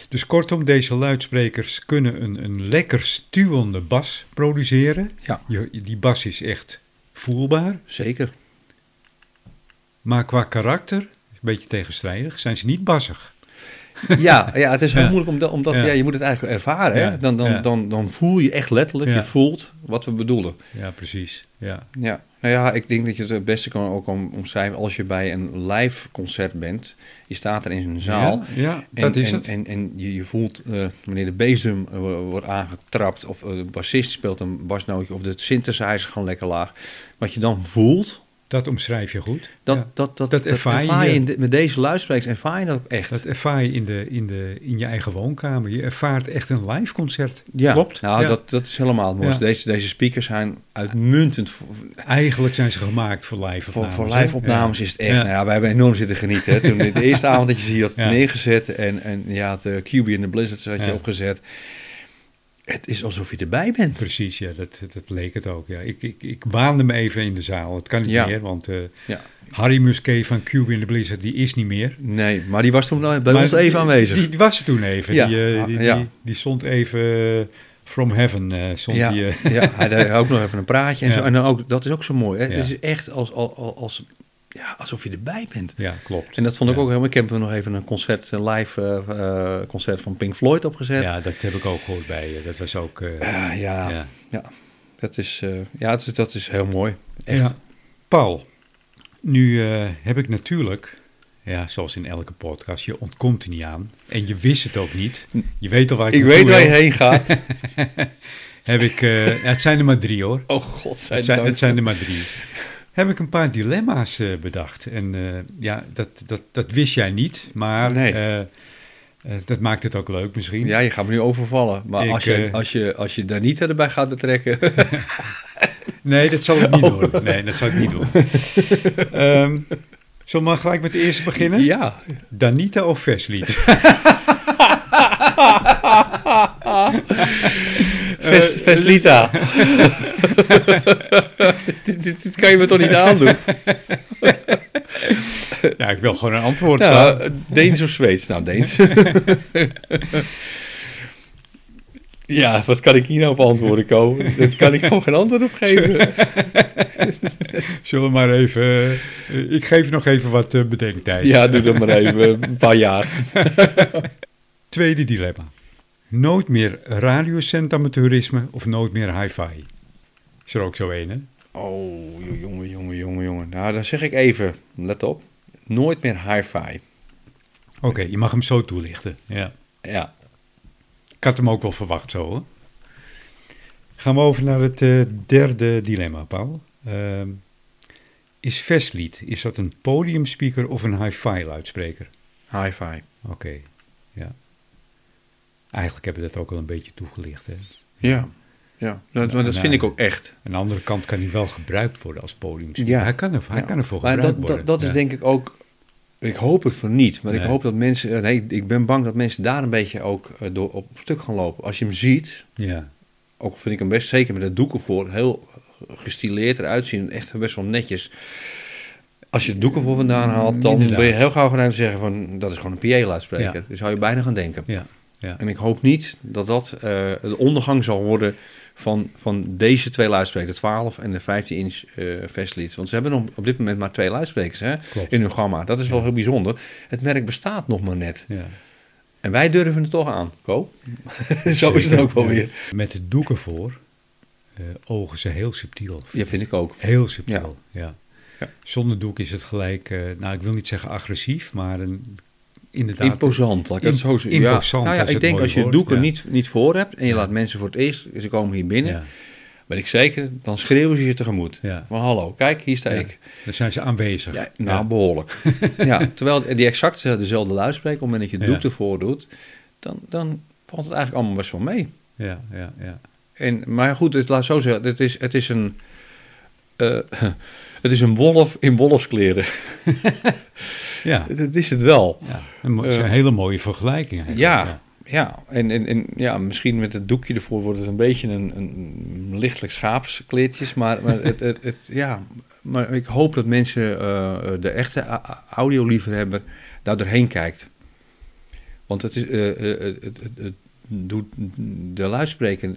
Dus kortom, deze luidsprekers kunnen een, een lekker stuwende bas produceren. Ja. Je, die bas is echt voelbaar, zeker. maar qua karakter, een beetje tegenstrijdig, zijn ze niet bassig. Ja, ja, het is heel moeilijk omdat, omdat Ja. je moet het eigenlijk ervaren. Hè? Dan, dan, dan, dan voel je echt letterlijk, je voelt wat we bedoelen. Ja, precies. Ja. Ja, nou ja, ik denk dat je het het beste kan ook om, omschrijven als je bij een live concert bent. Je staat er in een zaal. Ja, ja, En, dat is en, het. En, en je, je voelt eh, wanneer de bassdrum eh, wordt aangetrapt, of eh, de bassist speelt een basnootje, of de synthesizer gewoon lekker laag. Wat je dan voelt, Dat omschrijf je goed. dat, Ja. dat, dat, Dat ervaar je je in de- met deze luidsprekers, ervaar je dat ook echt. Dat ervaar je in, de, in, de, in je eigen woonkamer. Je ervaart echt een live concert. ja, Klopt. Nou, Ja. Dat, dat is helemaal mooiste. Ja. Deze, deze speakers zijn uitmuntend voor, Eigenlijk zijn ze gemaakt voor live Voor, opnames. voor hè? live opnames is het echt. Nou ja, wij hebben enorm zitten genieten. Hè. Toen de, de eerste avond dat je ze hier had neergezet en, en ja, het uh, QB en de Blizzards had je opgezet. Het is alsof je erbij bent. Precies, ja, dat, dat leek het ook. Ja. Ik, ik, ik baande me even in de zaal. Het kan niet Ja. meer, want eh, Ja. Harry Musquet van Cube in the Blizzard, die is niet meer. Nee, maar die was toen bij Maar ons even die- aanwezig. Die, die was er toen even. Ja, Die, eh, die, ja. die, die stond even eh, from heaven. stond ja, die, ja, hij ook nog even een praatje en zo. En dan ook, dat is ook zo mooi. Hè? Het is echt als, als, als, ja, alsof je erbij bent. ja, klopt. En dat vond ik Ja. ook helemaal... Ik heb nog even een concert, een live eh, eh, concert van Pink Floyd opgezet. Ja, dat heb ik ook gehoord bij je. Dat was ook... eh, Ah, ja, ja. ja. Dat, is, eh, ja dat, is, dat is heel mooi. Echt. Ja. Paul, nu eh, heb ik natuurlijk, ja, zoals in elke podcast, je ontkomt er niet aan. En je wist het ook niet. Je weet al waar ik, Ik weet waar je heen gaat. Heb ik, eh, het zijn er maar drie hoor. Oh god, Het zijn, het zijn er maar drie. Heb ik een paar dilemma's eh, bedacht. En eh, ja, dat, dat, dat wist jij niet, maar Nee. eh, dat maakt het ook leuk misschien. Ja, je gaat me nu overvallen. Maar Ik, als, je, als, je, als je daar niet erbij gaat betrekken... Nee, dat zal ik niet Oh. doen. Nee, dat zal ik niet doen. Ehm zullen we maar gelijk met de eerste beginnen? ja. Danita of Verslied? Vest, Eh, Vestlita. dit, dit, dit kan je me toch niet aandoen? Ja, ik wil gewoon een antwoord. Klaar. Deens of Zweeds? Nou, Deens. ja, wat kan ik hier nou op antwoorden, Ko? Daar kan ik gewoon geen antwoord op geven. Zullen we maar even... eh, ik geef nog even wat eh, bedenktijd. Ja, doe dat maar even, een paar jaar. Tweede dilemma. Nooit meer radiocentamaturisme of nooit meer hi-fi? Is er ook zo een, hè? Oh, jongen, jongen, jongen, jongen. Nou, dan zeg ik even, let op. Nooit meer hi-fi. Oké, je mag hem zo toelichten. Ja. Ja, Ik had hem ook wel verwacht zo, hoor. Gaan we over naar het eh, derde dilemma, Paul. Ehm, is Vestlied, is dat een podiumspeaker of een hi-fi luidspreker? hi-fi. Oké, ja. Eigenlijk hebben we dat ook al een beetje toegelicht, hè? Ja, ja. Dat, maar dat vind ik ook echt. Aan de andere kant kan hij wel gebruikt worden als podiumspeaker. Ja. Hij kan, er, hij Ja. kan ervoor Maar gebruikt dat, worden. dat, dat is denk ik ook. Ik hoop het voor niet, maar ik hoop dat mensen. eh, Nee, ik ben bang dat mensen daar een beetje ook eh, door op stuk gaan lopen. Als je hem ziet, Ja, ook vind ik hem best zeker met de doeken voor, heel gestileerd eruit zien. Echt best wel netjes. Als je de doeken voor vandaan haalt, dan Inderdaad. ben je heel gauw geneigd te zeggen van dat is gewoon een PA-luidspreker. Ja. Dus zou je bijna gaan denken. ja, ja. En ik hoop niet dat dat eh, de ondergang zal worden van, van deze twee luidsprekers, de 12 en de 15 inch eh Vestlied. Want ze hebben nog op dit moment maar twee luidsprekers hè, Klopt. in hun gamma. Dat is wel heel bijzonder. Het merk bestaat nog maar net. ja. En wij durven het toch aan, Ko. Zo is het ook wel weer. Met de doeken voor eh, ogen ze heel subtiel. Ja, vind ik ook. Heel subtiel, ja. Ja. Zonder doek is het gelijk, nou ik wil niet zeggen agressief, maar een, inderdaad... Imposant, laat ik het zo zeggen. imposant, Nou ja, dat is ik het denk als je woord, doeken ja. niet, niet voor hebt en je Ja. laat mensen voor het eerst, ze komen hier binnen, Ja, weet ik zeker, dan schreeuwen ze je tegemoet. ja. Van hallo, kijk, hier sta Ja. ik. Dan zijn ze aanwezig. Ja, nou, Ja. behoorlijk. ja, terwijl die exact dezelfde luidspreker, op het moment dat je het Ja. doek ervoor doet, dan, dan valt het eigenlijk allemaal best wel mee. Ja, ja, ja. En, maar goed, het, laat zo zeggen, het is, het is een... eh, het is een wolf in wolfskleren. Ja, Dat is het wel. ja. Een, mo- het is een Eh, hele mooie vergelijking eigenlijk. Ja, ja. En, en, en ja, misschien met het doekje ervoor wordt het een beetje een, een lichtelijk schaapskleedjes. Maar, maar, het, het, het, ja, maar ik hoop dat mensen, eh, de echte audioliefhebber, daar doorheen kijkt. Want het, is, eh, het, doet de luidspreker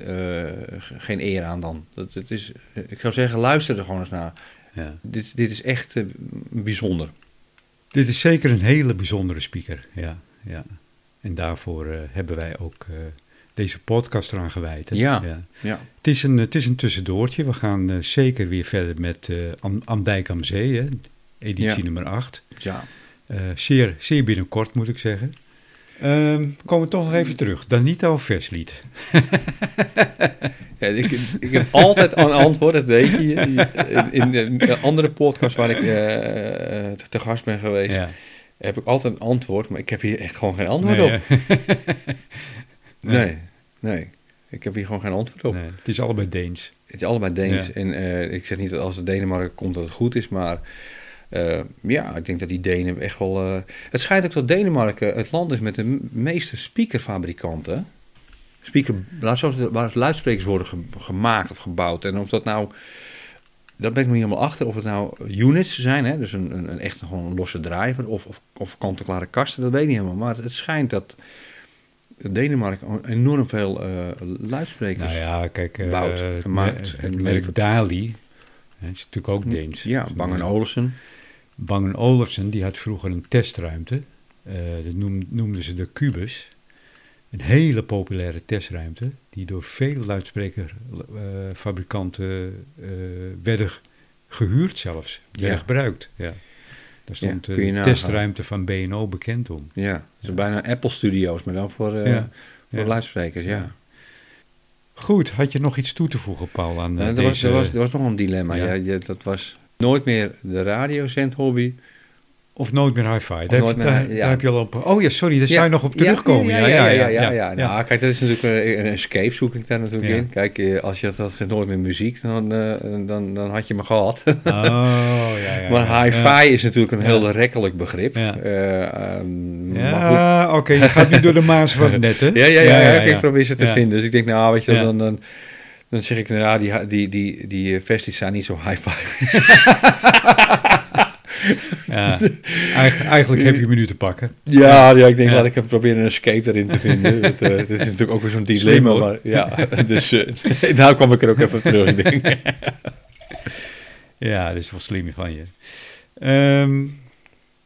ge- geen eer aan dan. Dat, het is, ik zou zeggen, luister er gewoon eens naar. Ja. Dit, dit is echt bijzonder. Dit is zeker een hele bijzondere speaker. Ja, ja. En daarvoor eh, hebben wij ook eh, deze podcast eraan gewijd. hè? Ja. ja. Ja. Het, is een, het is een tussendoortje. We gaan eh, zeker weer verder met Am, Amdijk am Zee, hè? editie Ja. nummer 8. ja. Zeer, zeer binnenkort moet ik zeggen. Ehm, komen we toch nog even terug. Danita of Verslied? Ja, ik, ik heb altijd een antwoord, dat weet je. In, in de andere podcast waar ik eh, te gast ben geweest, Ja. heb ik altijd een antwoord, maar ik heb hier echt gewoon geen antwoord Nee, op. Nee, nee. Ik heb hier gewoon geen antwoord op. Nee, het is allebei Deens. Het is allebei Deens. Ja. En eh, ik zeg niet dat als het Denemarken komt dat het goed is, maar eh, ja, ik denk dat die Denen echt wel... eh, het schijnt ook dat Denemarken het land is met de meeste speakerfabrikanten. speaker, waar luidsprekers worden gemaakt of gebouwd. En of dat nou, dat ben ik nog niet helemaal achter, of het nou units zijn, hè, dus een, een, een echt gewoon een losse driver of, of, of kant-en-klare kasten, dat weet ik niet helemaal. Maar het schijnt dat Denemarken enorm veel uh, luidsprekers nou ja, kijk, uh, bouwt, gemaakt. Het merk Dali, hè, is natuurlijk ook Deens. Ja, Bang Olufsen. Bang Olufsen, die had vroeger een testruimte. Uh, dat noemden ze de Cubus. Een hele populaire testruimte, die door veel luidsprekerfabrikanten werden gehuurd zelfs, werden gebruikt. Ja. Daar stond ja, de testruimte van BNO bekend om. Ja, het is bijna Apple Studios, maar dan voor, uh, voor luidsprekers, ja. Goed, had je nog iets toe te voegen, Paul, aan uh, er, deze... was, er, was, er was nog een dilemma. Ja. dat was nooit meer de radiozendhobby of nooit meer hi-fi. Daar, heb je, daar, ja. heb je al op. Oh ja, sorry, daar zou je nog op terugkomen. Ja, ja, ja. ja, ja, Nou, kijk, dat is natuurlijk een, een escape, zoek ik daar natuurlijk in. Kijk, eh, als je dat nooit meer muziek, dan, uh, dan, dan had je me gehad. Oh, ja, ja. maar hi-fi is natuurlijk een heel rekkelijk begrip. Ja, uh, um, ja oké, okay, je gaat nu door de maas van het net, hè? ja, ja, ja, ja, ik probeer ze te vinden. Dus ik denk, nou, weet je, dan, dan, dan zeg ik, nou, die, die, die, die festies zijn niet zo hi-fi. Ja, eigenlijk heb je me nu te pakken. Ja, ja ik denk ja. laat ik hem proberen een escape erin te vinden. dat, uh, is natuurlijk ook weer zo'n dilemma. Maar, ja, dus uh, daar kwam ik er ook even op terug. Denk. ja, dat is wel slim van je. Um,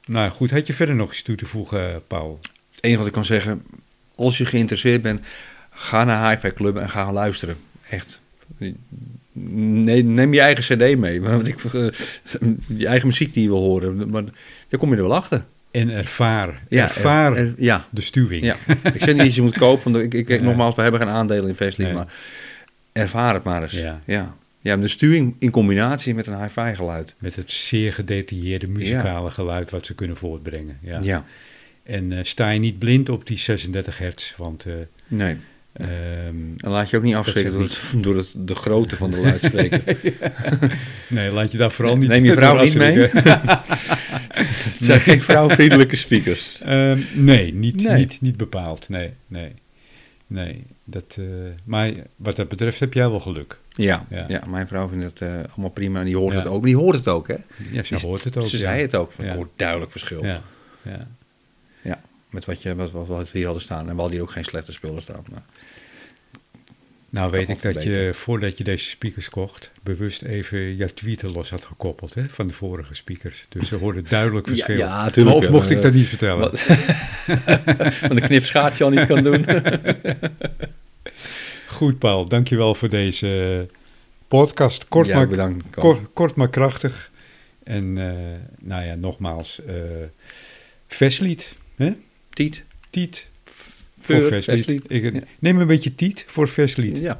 nou goed, had je verder nog iets toe te voegen, Paul? Het enige wat ik kan zeggen, als je geïnteresseerd bent, ga naar Hi-Fi Club en ga luisteren. Echt. Nee, neem je eigen cd mee. Want ik, je eigen muziek die je wil horen. Maar daar kom je er wel achter. En ervaar. Ja, ervaar ja. de stuwing. Ja. ik zeg niet dat je moet kopen. Want ik, ik, nogmaals, we hebben geen aandelen in Vestlink. Maar ervaar het maar eens. Ja. ja. Ja, de stuwing in combinatie met een hi-fi geluid. Met het zeer gedetailleerde muzikale geluid wat ze kunnen voortbrengen. Ja. ja. En uh, sta je niet blind op die 36 hertz, want... Uh, nee. Um, en laat je ook niet afschrikken door, het, door het, de grootte van de luidspreker. nee, laat je daar vooral niet Neem je vrouw niet mee? het zijn geen vrouwvriendelijke speakers. Um, nee, niet, nee. Niet, niet bepaald. Nee, nee. nee dat, uh, maar wat dat betreft heb jij wel geluk. Ja, ja. ja mijn vrouw vindt het uh, allemaal prima en die hoort ja. het ook. Die hoort het ook, hè? Ja, ze hoort het ook. Ze zei het ook. Ik hoor duidelijk verschil. Ja, ja. Met wat, je, wat, wat we hier hadden staan. En we hadden hier ook geen slechte spullen staan. Maar nou weet ik dat je, voordat je deze speakers kocht, bewust even je tweeten los had gekoppeld hè, van de vorige speakers. Dus ze hoorden duidelijk verschil. Ja. Of mocht ik dat niet vertellen? Van de knipschaats je al niet kan doen. Goed Paul, dankjewel voor deze podcast. Kort, ja, maar, bedankt, kort, kort, maar krachtig. En uh, nou ja, nogmaals, uh, Veslied. Hè? Tiet. Tiet voor verslied. Ik, Neem een beetje tiet voor verslied. Ja.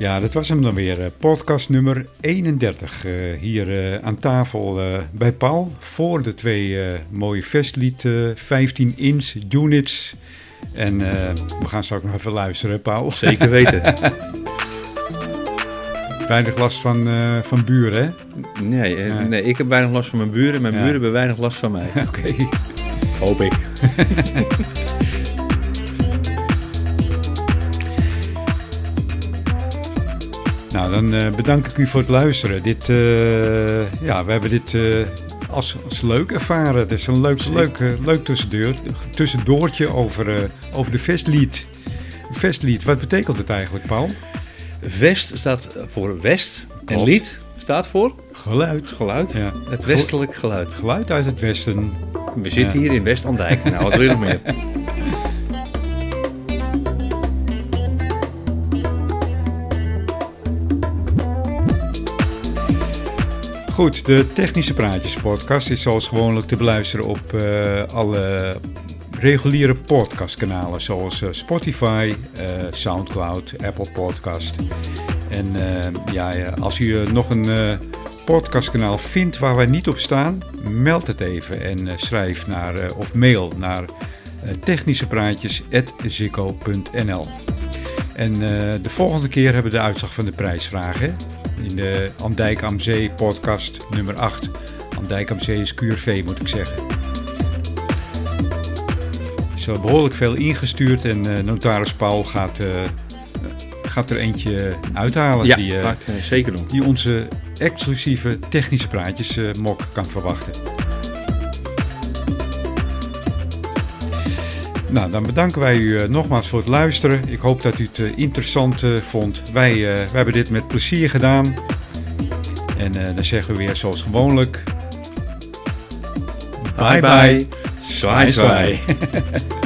Ja, dat was hem dan weer. Eh, podcast nummer 31. Uh, hier uh, aan tafel uh, bij Paul. Voor de twee mooie Vestlied 15 inch units. En we gaan straks nog even luisteren, Paul. Zeker weten. weinig last van, van buren, hè? Nee, nee, ik heb weinig last van mijn buren. Mijn buren hebben weinig last van mij. Oké. Hoop ik. Nou, dan uh, bedank ik u voor het luisteren. Dit, uh, ja, we hebben dit uh, als, als leuk ervaren. Het is een leuk, leuk, leuk tussendoor, tussendoortje over, over de Vestlied. Vestlied, wat betekent het eigenlijk, Paul? Vest staat voor West Klopt. en lied staat voor? Geluid. Geluid, ja. het westelijk geluid. Geluid uit het westen. We zitten hier in West-Andijk. Nou, wat wil je nog meer? Goed, de Technische Praatjes podcast is zoals gewoonlijk te beluisteren op uh, alle reguliere podcastkanalen zoals uh, Spotify, uh, Soundcloud, Apple Podcast. En ja, als u nog een podcastkanaal vindt waar wij niet op staan, meld het even en schrijf naar of mail naar technischepraatjes.zikko.nl En de volgende keer hebben we de uitslag van de prijsvraag. In de Andijk am Zee podcast nummer 8. Andijk am Zee is QRV moet ik zeggen. Er is wel behoorlijk veel ingestuurd en notaris Paul gaat gaat er eentje uithalen. Ja, die, uh, zeker doen. Die onze exclusieve technische praatjes uh, mok kan verwachten. Nou, dan bedanken wij u nogmaals voor het luisteren. Ik hoop dat u het interessant vond. Wij, wij hebben dit met plezier gedaan. En dan zeggen we weer zoals gewoonlijk. Bye bye. bye. Zwaai zwaai.